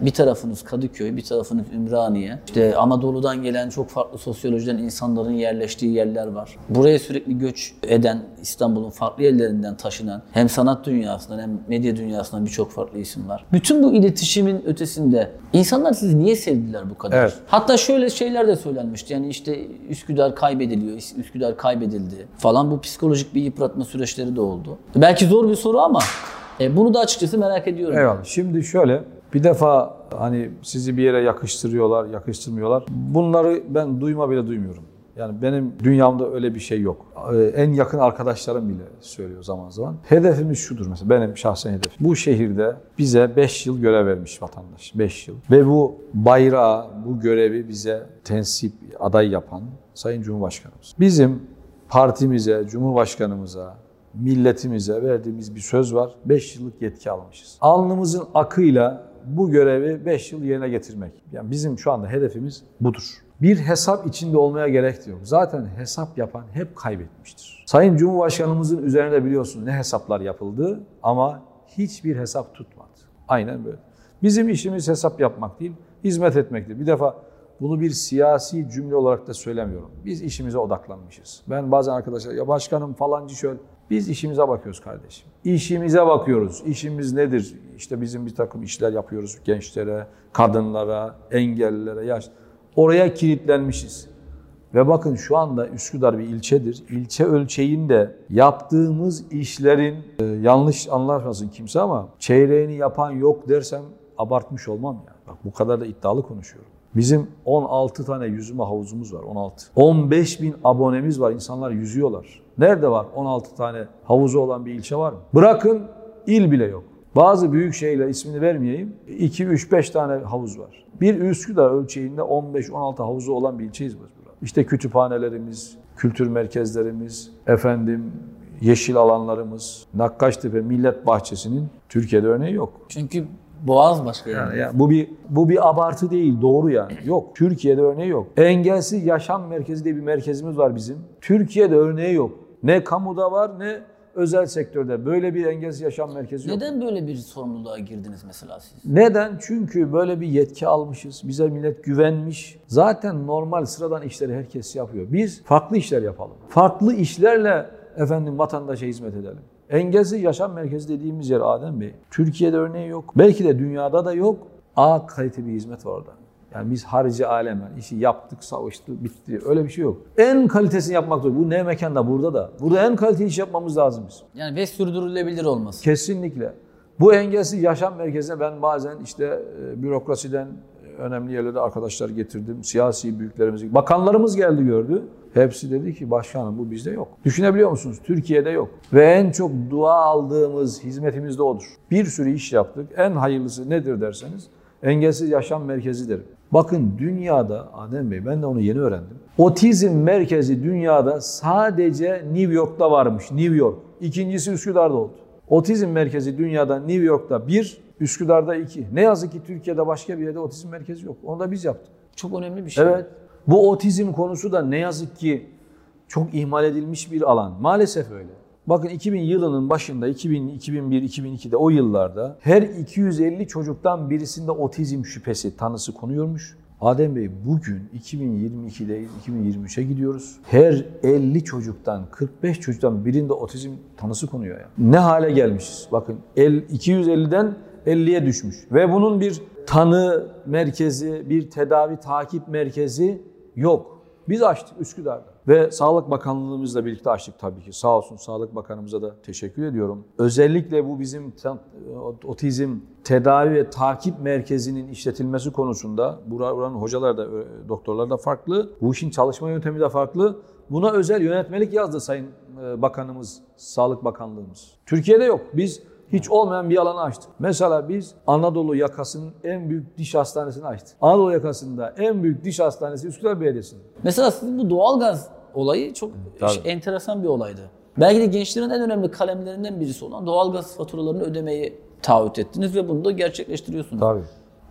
bir tarafınız Kadıköy, bir tarafınız Ümraniye. İşte Anadolu'dan gelen çok farklı sosyolojiden insanların yerleştiği yerler var. Buraya sürekli göç eden, İstanbul'un farklı yerlerinden taşınan hem sanat dünyasından hem medya dünyasından birçok farklı isim var. Bütün bu iletişimin ötesinde insanlar sizi niye sevdiler bu kadar? Evet. Hatta şöyle şeyler de söylenmişti. Yani işte Üsküdar kaybediliyor, Üsküdar kaybedildi falan. Bu psikolojik bir yıpratma süreçleri de oldu. Belki zor bir soru ama E, bunu da açıkçası merak ediyorum. Eyvallah. Şimdi şöyle bir defa hani sizi bir yere yakıştırıyorlar, yakıştırmıyorlar. Bunları ben duyma bile duymuyorum. Yani benim dünyamda öyle bir şey yok. Ee, En yakın arkadaşlarım bile söylüyor zaman zaman. Hedefimiz şudur mesela benim şahsen hedefim. Bu şehirde bize 5 yıl görev vermiş vatandaş. 5 yıl. Ve bu bayrağı, bu görevi bize tensip, aday yapan Sayın Cumhurbaşkanımız. Bizim partimize, Cumhurbaşkanımıza, milletimize verdiğimiz bir söz var. 5 yıllık yetki almışız. Alnımızın akıyla bu görevi 5 yıl yerine getirmek. Yani bizim şu anda hedefimiz budur. Bir hesap içinde olmaya gerek yok. Zaten hesap yapan hep kaybetmiştir. Sayın Cumhurbaşkanımızın üzerinde biliyorsunuz ne hesaplar yapıldı ama hiçbir hesap tutmadı. Aynen böyle. Bizim işimiz hesap yapmak değil, hizmet etmektir. Bir defa bunu bir siyasi cümle olarak da söylemiyorum. Biz işimize odaklanmışız. Ben bazen arkadaşlar ya başkanım falancı şöyle. Biz işimize bakıyoruz kardeşim. İşimize bakıyoruz. İşimiz nedir? İşte bizim bir takım işler yapıyoruz gençlere, kadınlara, engellilere, yaş. Oraya kilitlenmişiz. Ve bakın şu anda Üsküdar bir ilçedir. İlçe ölçeğinde yaptığımız işlerin e, yanlış anlaşmasın kimse ama çeyreğini yapan yok dersem abartmış olmam ya. Bak bu kadar da iddialı konuşuyorum. Bizim 16 tane yüzme havuzumuz var 16. 15 bin abonemiz var insanlar yüzüyorlar. Nerede var 16 tane havuzu olan bir ilçe var mı? Bırakın il bile yok. Bazı büyük şehirler ismini vermeyeyim 2, 3, 5 tane havuz var. Bir Üsküdar ölçeğinde 15-16 havuzu olan bir ilçeyiz biz burada. İşte kütüphanelerimiz, kültür merkezlerimiz, efendim yeşil alanlarımız, Nakkaştepe Millet Bahçesi'nin Türkiye'de örneği yok. Çünkü Boğaz başka yani. Yani, yani bu bir bu bir abartı değil, doğru yani. Yok. Türkiye'de örneği yok. Engelsiz Yaşam Merkezi diye bir merkezimiz var bizim. Türkiye'de örneği yok. Ne kamuda var ne özel sektörde. Böyle bir engelsiz yaşam merkezi yok. Neden böyle bir sorumluluğa girdiniz mesela siz? Neden? Çünkü böyle bir yetki almışız. Bize millet güvenmiş. Zaten normal sıradan işleri herkes yapıyor. Biz farklı işler yapalım. Farklı işlerle efendim vatandaşa hizmet edelim. Engelsiz Yaşam Merkezi dediğimiz yer Adem Bey. Türkiye'de örneği yok. Belki de dünyada da yok. A kalite bir hizmet var orada. Yani biz harici alem yani işi yaptık, savaştık, bitti. Öyle bir şey yok. En kalitesini yapmak zorunda. Bu ne mekanda burada da. Burada en kaliteli iş yapmamız lazım biz. Yani ve sürdürülebilir olması. Kesinlikle. Bu engelsiz yaşam merkezine ben bazen işte e, bürokrasiden önemli yerlere arkadaşlar getirdim. Siyasi büyüklerimiz, bakanlarımız geldi gördü. Hepsi dedi ki başkanım bu bizde yok. Düşünebiliyor musunuz? Türkiye'de yok. Ve en çok dua aldığımız hizmetimiz de odur. Bir sürü iş yaptık. En hayırlısı nedir derseniz engelsiz yaşam merkezi derim. Bakın dünyada Adem Bey ben de onu yeni öğrendim. Otizm merkezi dünyada sadece New York'ta varmış. New York. İkincisi Üsküdar'da oldu. Otizm merkezi dünyada New York'ta bir, Üsküdar'da iki. Ne yazık ki Türkiye'de başka bir yerde otizm merkezi yok. Onu da biz yaptık. Çok önemli bir şey. Evet. Bu otizm konusu da ne yazık ki çok ihmal edilmiş bir alan. Maalesef öyle. Bakın 2000 yılının başında 2000, 2001, 2002'de o yıllarda her 250 çocuktan birisinde otizm şüphesi tanısı konuyormuş. Adem Bey bugün 2022'deyiz, 2023'e gidiyoruz. Her 50 çocuktan 45 çocuktan birinde otizm tanısı konuyor ya. Ne hale gelmişiz? Bakın el 250'den 50'ye düşmüş. Ve bunun bir tanı merkezi, bir tedavi takip merkezi yok. Biz açtık Üsküdar'da. Ve Sağlık Bakanlığımızla birlikte açtık tabii ki. Sağ olsun Sağlık Bakanımıza da teşekkür ediyorum. Özellikle bu bizim ta- otizm tedavi ve takip merkezinin işletilmesi konusunda bura- buranın hocalar da e, doktorlar da farklı. Bu işin çalışma yöntemi de farklı. Buna özel yönetmelik yazdı Sayın e, Bakanımız, Sağlık Bakanlığımız. Türkiye'de yok. Biz hiç olmayan bir alanı açtık. Mesela biz Anadolu yakasının en büyük diş hastanesini açtık. Anadolu yakasında en büyük diş hastanesi Üsküdar Belediyesi'nin. Mesela sizin bu doğalgaz olayı çok Tabii. enteresan bir olaydı. Belki de gençlerin en önemli kalemlerinden birisi olan doğalgaz faturalarını ödemeyi taahhüt ettiniz ve bunu da gerçekleştiriyorsunuz. Tabii.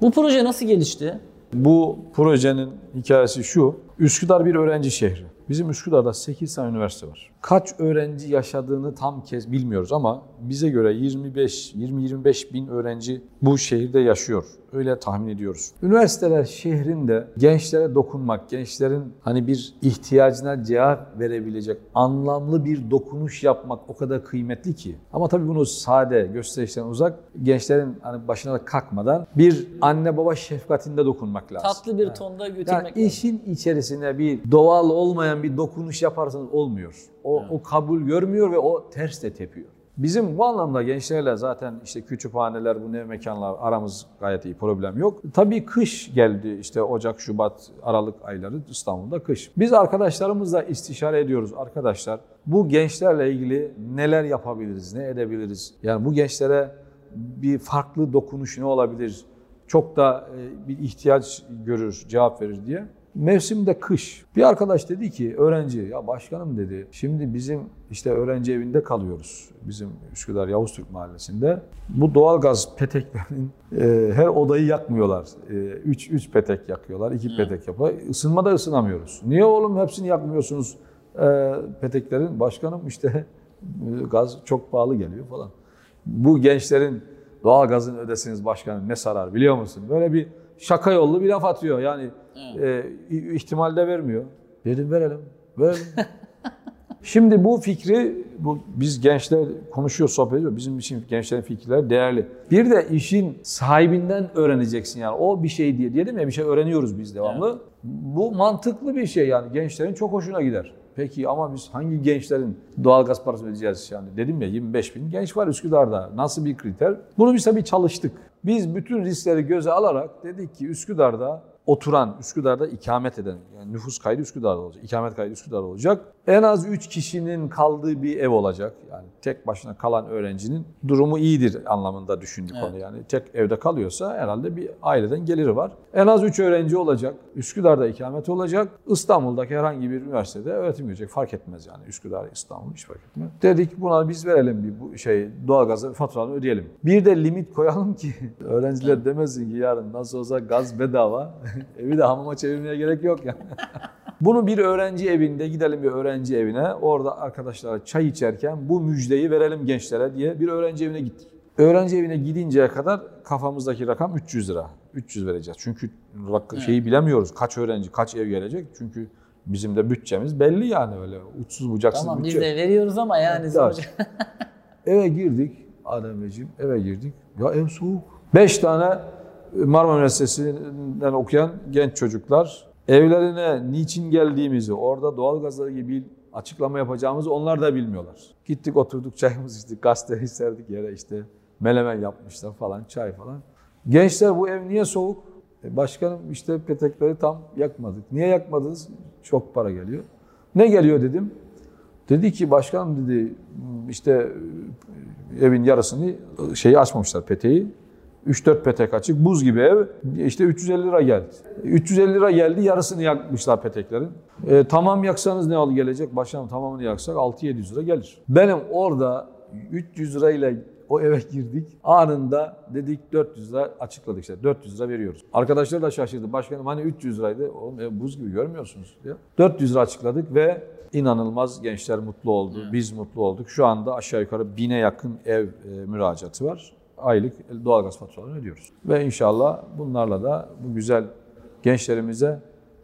Bu proje nasıl gelişti? Bu projenin hikayesi şu. Üsküdar bir öğrenci şehri. Bizim Üsküdar'da 8 tane üniversite var. Kaç öğrenci yaşadığını tam kez bilmiyoruz ama bize göre 25 20-25 bin öğrenci bu şehirde yaşıyor. Öyle tahmin ediyoruz. Üniversiteler şehrinde gençlere dokunmak, gençlerin hani bir ihtiyacına cevap verebilecek anlamlı bir dokunuş yapmak o kadar kıymetli ki. Ama tabii bunu sade, gösterişten uzak, gençlerin hani başına da kalkmadan bir anne baba şefkatinde dokunmak lazım. Tatlı bir tonda götürmek Yani lazım. işin içerisine bir doğal olmayan bir dokunuş yaparsanız olmuyor. O, o kabul görmüyor ve o ters de tepiyor. Bizim bu anlamda gençlerle zaten işte kütüphaneler, bu ne mekanlar aramız gayet iyi, problem yok. Tabii kış geldi işte Ocak, Şubat, Aralık ayları İstanbul'da kış. Biz arkadaşlarımızla istişare ediyoruz. Arkadaşlar bu gençlerle ilgili neler yapabiliriz, ne edebiliriz? Yani bu gençlere bir farklı dokunuş ne olabilir? Çok da e, bir ihtiyaç görür, cevap verir diye. Mevsimde kış. Bir arkadaş dedi ki öğrenci ya başkanım dedi şimdi bizim işte öğrenci evinde kalıyoruz. Bizim Üsküdar Yavuz Türk Mahallesi'nde. Bu doğalgaz peteklerinin e, her odayı yakmıyorlar. 3 e, 3 petek yakıyorlar, 2 petek yapıyor. Isınmada ısınamıyoruz. Niye oğlum hepsini yakmıyorsunuz e, peteklerin? Başkanım işte e, gaz çok pahalı geliyor falan. Bu gençlerin doğalgazın ödesiniz başkanım ne sarar biliyor musun? Böyle bir şaka yollu bir laf atıyor. Yani evet. e, ihtimal de vermiyor. Dedim verelim. Verelim. (laughs) Şimdi bu fikri bu biz gençler konuşuyor, sohbet ediyor. Bizim için gençlerin fikirleri değerli. Bir de işin sahibinden öğreneceksin yani. O bir şey diye dedim ya bir şey öğreniyoruz biz devamlı. Evet. Bu mantıklı bir şey yani. Gençlerin çok hoşuna gider. Peki ama biz hangi gençlerin doğalgaz parası ödeyeceğiz yani? Dedim ya 25 bin genç var Üsküdar'da. Nasıl bir kriter? Bunu biz tabii çalıştık. Biz bütün riskleri göze alarak dedik ki Üsküdar'da oturan, Üsküdar'da ikamet eden, yani nüfus kaydı Üsküdar'da olacak, ikamet kaydı Üsküdar'da olacak. En az 3 kişinin kaldığı bir ev olacak. Yani tek başına kalan öğrencinin durumu iyidir anlamında düşündük evet. onu. Yani tek evde kalıyorsa herhalde bir aileden geliri var. En az 3 öğrenci olacak. Üsküdar'da ikamet olacak. İstanbul'daki herhangi bir üniversitede öğretim görecek. Fark etmez yani Üsküdar, İstanbul hiç fark etmez. Dedik buna biz verelim bir bu şey doğalgazı faturalarını ödeyelim. Bir de limit koyalım ki (laughs) öğrenciler demesin ki yarın nasıl olsa gaz bedava. (laughs) Evi de hamama çevirmeye gerek yok yani. (laughs) Bunu bir öğrenci evinde gidelim bir öğrenci evine. Orada arkadaşlara çay içerken bu müjdeyi verelim gençlere diye bir öğrenci evine gittik. Öğrenci evine gidinceye kadar kafamızdaki rakam 300 lira. 300 vereceğiz. Çünkü şeyi bilemiyoruz. Kaç öğrenci, kaç ev gelecek. Çünkü bizim de bütçemiz belli yani öyle uçsuz bucaksız tamam, bütçe. Tamam biz de veriyoruz ama yani. Evet, eve girdik Ademciğim eve girdik. Ya ev soğuk. 5 tane Marmara Üniversitesi'nden okuyan genç çocuklar evlerine niçin geldiğimizi, orada doğalgazları gibi açıklama yapacağımızı onlar da bilmiyorlar. Gittik oturduk çayımızı içtik, gazete serdik yere işte melemen yapmışlar falan, çay falan. Gençler bu ev niye soğuk? E başkanım işte petekleri tam yakmadık. Niye yakmadınız? Çok para geliyor. Ne geliyor dedim. Dedi ki başkanım dedi işte evin yarısını şeyi açmamışlar peteği. 3-4 petek açık, buz gibi ev. İşte 350 lira geldi. 350 lira geldi, yarısını yakmışlar peteklerin. E, tamam yaksanız ne al gelecek? Başkanım tamamını yaksak 6-700 lira gelir. Benim orada 300 lirayla o eve girdik. Anında dedik 400 lira açıkladık işte. 400 lira veriyoruz. Arkadaşlar da şaşırdı. Başkanım hani 300 liraydı. Oğlum ev buz gibi görmüyorsunuz diyor. 400 lira açıkladık ve inanılmaz gençler mutlu oldu. Biz mutlu olduk. Şu anda aşağı yukarı bine yakın ev e, müracaatı var aylık doğalgaz faturalarını ödüyoruz. Ve inşallah bunlarla da bu güzel gençlerimize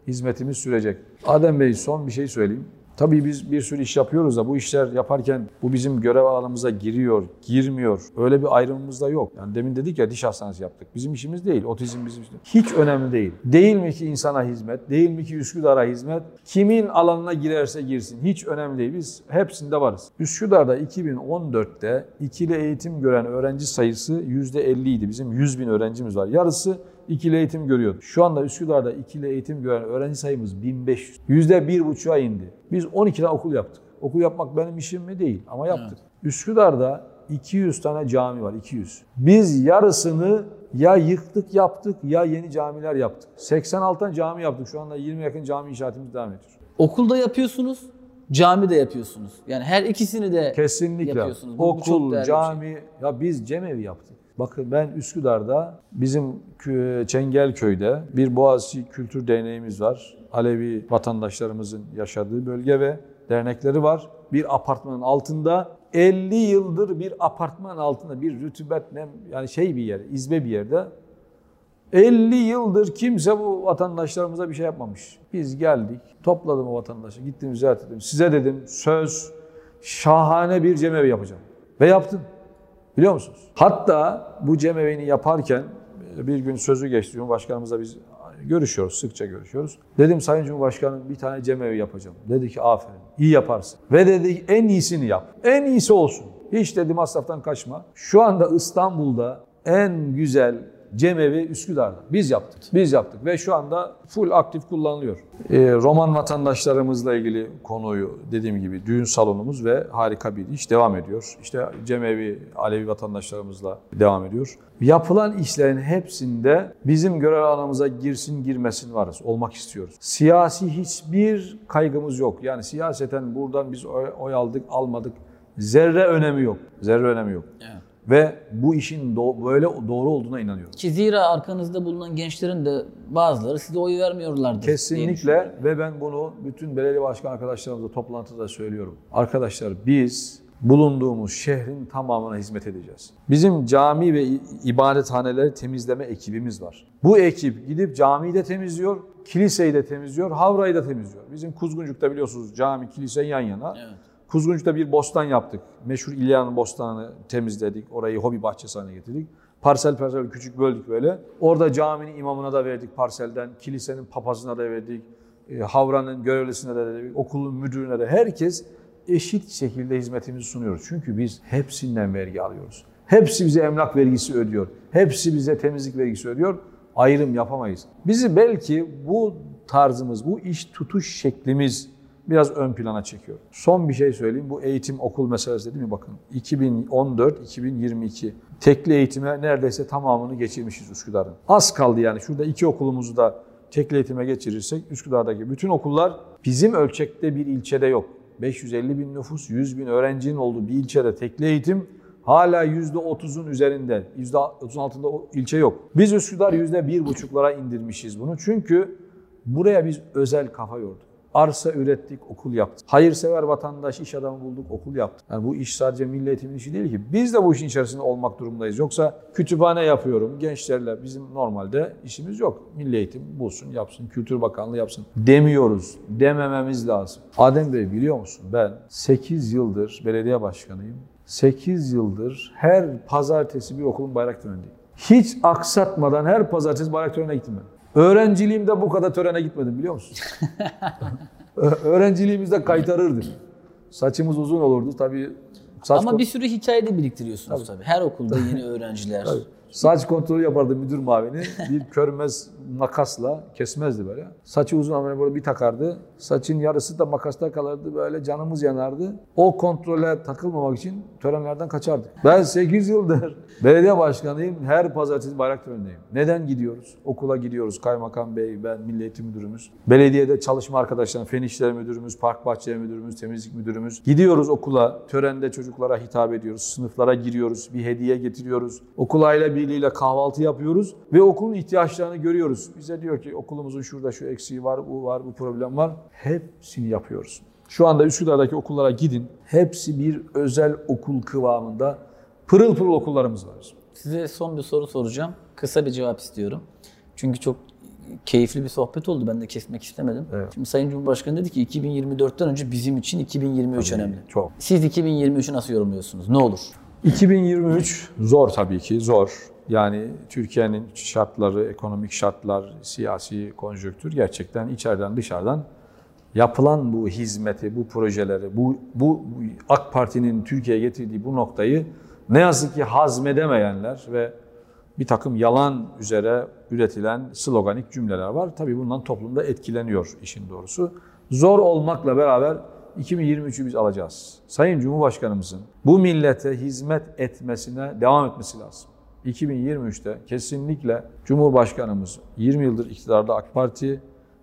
hizmetimiz sürecek. Adem Bey son bir şey söyleyeyim. Tabii biz bir sürü iş yapıyoruz da bu işler yaparken bu bizim görev alanımıza giriyor, girmiyor. Öyle bir ayrımımız da yok. Yani demin dedik ya diş hastanesi yaptık. Bizim işimiz değil. Otizm bizim işimiz. Hiç önemli değil. Değil mi ki insana hizmet? Değil mi ki Üsküdar'a hizmet? Kimin alanına girerse girsin. Hiç önemli değil. Biz hepsinde varız. Üsküdar'da 2014'te ikili eğitim gören öğrenci sayısı %50 idi. Bizim 100 bin öğrencimiz var. Yarısı ikili eğitim görüyordu. Şu anda Üsküdar'da ikili eğitim gören öğrenci sayımız 1500. Yüzde bir buçuğa indi. Biz 12 tane okul yaptık. Okul yapmak benim işim mi değil ama yaptık. Evet. Üsküdar'da 200 tane cami var 200. Biz yarısını ya yıktık yaptık ya yeni camiler yaptık. 86 tane cami yaptık. Şu anda 20 yakın cami inşaatımız devam ediyor. Okulda yapıyorsunuz, cami de yapıyorsunuz. Yani her ikisini de Kesinlikle. yapıyorsunuz. Bu, Okul, bu cami, şey. ya biz cemevi yaptık. Bakın ben Üsküdar'da bizim Çengelköy'de bir Boğaziçi Kültür Derneğimiz var. Alevi vatandaşlarımızın yaşadığı bölge ve dernekleri var. Bir apartmanın altında 50 yıldır bir apartman altında bir rütubet nem yani şey bir yer, izbe bir yerde 50 yıldır kimse bu vatandaşlarımıza bir şey yapmamış. Biz geldik, topladım o vatandaşı, gittim ziyaret ettim. Size dedim söz şahane bir cemevi yapacağım. Ve yaptım. Biliyor musunuz? Hatta bu cemevini yaparken bir gün sözü geçti Cumhurbaşkanımızla biz görüşüyoruz, sıkça görüşüyoruz. Dedim Sayın Cumhurbaşkanım bir tane cemevi yapacağım. Dedi ki aferin, iyi yaparsın. Ve dedi en iyisini yap. En iyisi olsun. Hiç dedi masraftan kaçma. Şu anda İstanbul'da en güzel cemevi Üsküdar'da. Biz yaptık. Biz yaptık ve şu anda full aktif kullanılıyor. Ee, Roman vatandaşlarımızla ilgili konuyu dediğim gibi düğün salonumuz ve harika bir iş devam ediyor. İşte cemevi Alevi vatandaşlarımızla devam ediyor. Yapılan işlerin hepsinde bizim görev alanımıza girsin girmesin varız. Olmak istiyoruz. Siyasi hiçbir kaygımız yok. Yani siyaseten buradan biz oy aldık almadık. Zerre önemi yok. Zerre önemi yok. Evet. Ve bu işin do- böyle doğru olduğuna inanıyorum. Ki zira arkanızda bulunan gençlerin de bazıları size oy vermiyorlardı. Kesinlikle ve ben bunu bütün belediye başkan arkadaşlarımızla toplantıda söylüyorum. Arkadaşlar biz bulunduğumuz şehrin tamamına hizmet edeceğiz. Bizim cami ve ibadethaneleri temizleme ekibimiz var. Bu ekip gidip camiyi de temizliyor, kiliseyi de temizliyor, havrayı da temizliyor. Bizim Kuzguncuk'ta biliyorsunuz cami, kilise yan yana. Evet. Kuzguncuk'ta bir bostan yaptık. Meşhur İlyan Bostanı'nı temizledik. Orayı hobi bahçesi haline getirdik. Parsel parsel küçük böldük böyle. Orada caminin imamına da verdik parselden. Kilisenin papazına da verdik. E, havranın görevlisine de verdik. Okulun müdürüne de. Herkes eşit şekilde hizmetimizi sunuyoruz. Çünkü biz hepsinden vergi alıyoruz. Hepsi bize emlak vergisi ödüyor. Hepsi bize temizlik vergisi ödüyor. Ayrım yapamayız. Bizi belki bu tarzımız, bu iş tutuş şeklimiz biraz ön plana çekiyor. Son bir şey söyleyeyim. Bu eğitim okul meselesi değil mi? Bakın 2014-2022 tekli eğitime neredeyse tamamını geçirmişiz Üsküdar'ın. Az kaldı yani. Şurada iki okulumuzu da tekli eğitime geçirirsek Üsküdar'daki bütün okullar bizim ölçekte bir ilçede yok. 550 bin nüfus, 100 bin öğrencinin olduğu bir ilçede tekli eğitim hala %30'un üzerinde, %30'un altında ilçe yok. Biz Üsküdar %1,5'lara indirmişiz bunu. Çünkü buraya biz özel kafa yorduk. Arsa ürettik, okul yaptık. Hayırsever vatandaş, iş adamı bulduk, okul yaptık. Yani bu iş sadece milli işi değil ki. Biz de bu işin içerisinde olmak durumundayız. Yoksa kütüphane yapıyorum gençlerle bizim normalde işimiz yok. Milli eğitim bulsun, yapsın, Kültür Bakanlığı yapsın demiyoruz. Demememiz lazım. Adem Bey biliyor musun ben 8 yıldır belediye başkanıyım. 8 yıldır her pazartesi bir okulun bayrak törenindeyim. Hiç aksatmadan her pazartesi bayrak törenine gittim ben. Öğrenciliğimde bu kadar törene gitmedim biliyor musun? (laughs) Öğrenciliğimizde kaytarırdık. Saçımız uzun olurdu tabii. Saç Ama bir sürü hikaye de biriktiriyorsunuz tabii. Her okulda yeni öğrenciler. Saç kontrolü yapardı müdür mavini. Bir körmez makasla kesmezdi böyle. Saçı uzun ama böyle bir takardı. Saçın yarısı da makasta kalırdı. Böyle canımız yanardı. O kontrole takılmamak için törenlerden kaçardık. Ben 8 yıldır (laughs) belediye başkanıyım. Her pazartesi bayrak törenindeyim. Neden gidiyoruz? Okula gidiyoruz. Kaymakam Bey, ben Milli Eğitim Müdürümüz. Belediyede çalışma arkadaşlarım, Fen İşleri Müdürümüz, Park Bahçeleri Müdürümüz, Temizlik Müdürümüz. Gidiyoruz okula. Törende çocuklara hitap ediyoruz. Sınıflara giriyoruz. Bir hediye getiriyoruz. Okul aile birliğiyle kahvaltı yapıyoruz. Ve okulun ihtiyaçlarını görüyoruz. Bize diyor ki okulumuzun şurada şu eksiği var, bu var, bu problem var. Hepsini yapıyoruz. Şu anda Üsküdar'daki okullara gidin. Hepsi bir özel okul kıvamında pırıl pırıl okullarımız var. Size son bir soru soracağım. Kısa bir cevap istiyorum. Çünkü çok keyifli bir sohbet oldu. Ben de kesmek istemedim. Evet. Şimdi Sayın Cumhurbaşkanı dedi ki 2024'ten önce bizim için 2023 önemli. Çok. Siz 2023'ü nasıl yorumluyorsunuz? Ne olur? 2023 zor tabii ki zor. Yani Türkiye'nin şartları, ekonomik şartlar, siyasi konjonktür gerçekten içeriden dışarıdan yapılan bu hizmeti, bu projeleri, bu, bu AK Parti'nin Türkiye'ye getirdiği bu noktayı ne yazık ki hazmedemeyenler ve bir takım yalan üzere üretilen sloganik cümleler var. Tabii bundan toplumda etkileniyor işin doğrusu. Zor olmakla beraber 2023'ü biz alacağız. Sayın Cumhurbaşkanımızın bu millete hizmet etmesine devam etmesi lazım. 2023'te kesinlikle Cumhurbaşkanımız 20 yıldır iktidarda AK Parti,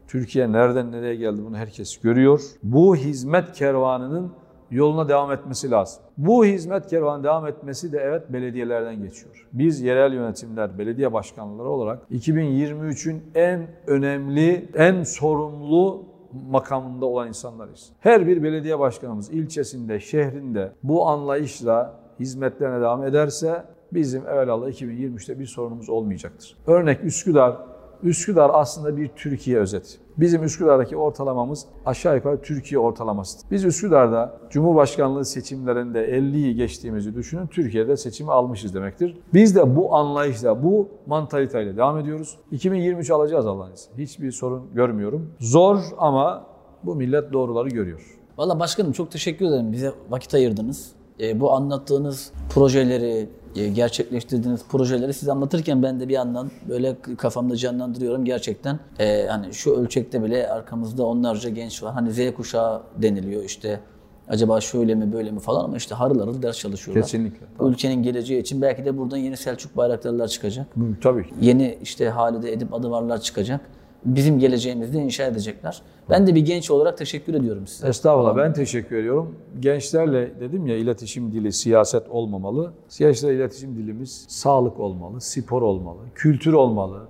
Türkiye nereden nereye geldi bunu herkes görüyor. Bu hizmet kervanının yoluna devam etmesi lazım. Bu hizmet kervanı devam etmesi de evet belediyelerden geçiyor. Biz yerel yönetimler, belediye başkanları olarak 2023'ün en önemli, en sorumlu makamında olan insanlarız. Her bir belediye başkanımız ilçesinde, şehrinde bu anlayışla hizmetlerine devam ederse bizim evvelallah 2023'te bir sorunumuz olmayacaktır. Örnek Üsküdar. Üsküdar aslında bir Türkiye özeti. Bizim Üsküdar'daki ortalamamız aşağı yukarı Türkiye ortalamasıdır. Biz Üsküdar'da Cumhurbaşkanlığı seçimlerinde 50'yi geçtiğimizi düşünün. Türkiye'de seçimi almışız demektir. Biz de bu anlayışla, bu mantaliteyle devam ediyoruz. 2023 alacağız Allah'ın izniyle. Hiçbir sorun görmüyorum. Zor ama bu millet doğruları görüyor. Valla başkanım çok teşekkür ederim. Bize vakit ayırdınız. E, bu anlattığınız projeleri, gerçekleştirdiğiniz projeleri siz anlatırken ben de bir yandan böyle kafamda canlandırıyorum gerçekten. E, hani şu ölçekte bile arkamızda onlarca genç var. Hani Z kuşağı deniliyor işte. Acaba şöyle mi böyle mi falan ama işte harıl harıl ders çalışıyorlar. Kesinlikle. Ülkenin geleceği için belki de buradan yeni Selçuk bayraktarlar çıkacak. Hı, Tabii. Yeni işte Halide Edip Adıvarlar çıkacak. Bizim geleceğimizde inşa edecekler. Ben de bir genç olarak teşekkür ediyorum size. Estağfurullah ben teşekkür ediyorum. Gençlerle dedim ya iletişim dili siyaset olmamalı. Gençlerle iletişim dilimiz sağlık olmalı, spor olmalı, kültür olmalı,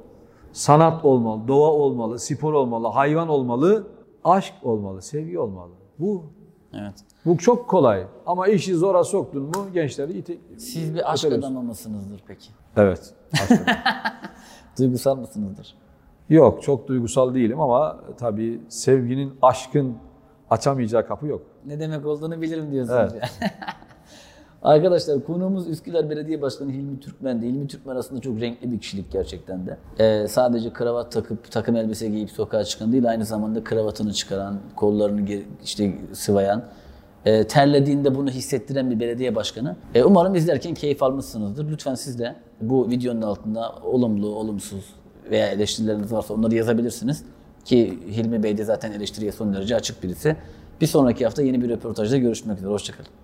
sanat olmalı, doğa olmalı, spor olmalı, hayvan olmalı, aşk olmalı, sevgi olmalı. Bu Evet. bu çok kolay ama işi zora soktun mu gençleri ite... Siz bir aşk adamı mısınızdır peki? Evet. aslında. (laughs) Duygusal mısınızdır? Yok çok duygusal değilim ama tabii sevginin, aşkın açamayacağı kapı yok. Ne demek olduğunu bilirim diyorsunuz. Evet. yani. (laughs) Arkadaşlar konuğumuz Üsküdar Belediye Başkanı Hilmi Türkmen'di. Hilmi Türkmen aslında çok renkli bir kişilik gerçekten de. Ee, sadece kravat takıp takım elbise giyip sokağa çıkan değil aynı zamanda kravatını çıkaran, kollarını işte sıvayan, e, terlediğinde bunu hissettiren bir belediye başkanı. E, umarım izlerken keyif almışsınızdır. Lütfen siz de bu videonun altında olumlu, olumsuz veya eleştirileriniz varsa onları yazabilirsiniz. Ki Hilmi Bey de zaten eleştiriye son derece açık birisi. Bir sonraki hafta yeni bir röportajda görüşmek üzere. Hoşçakalın.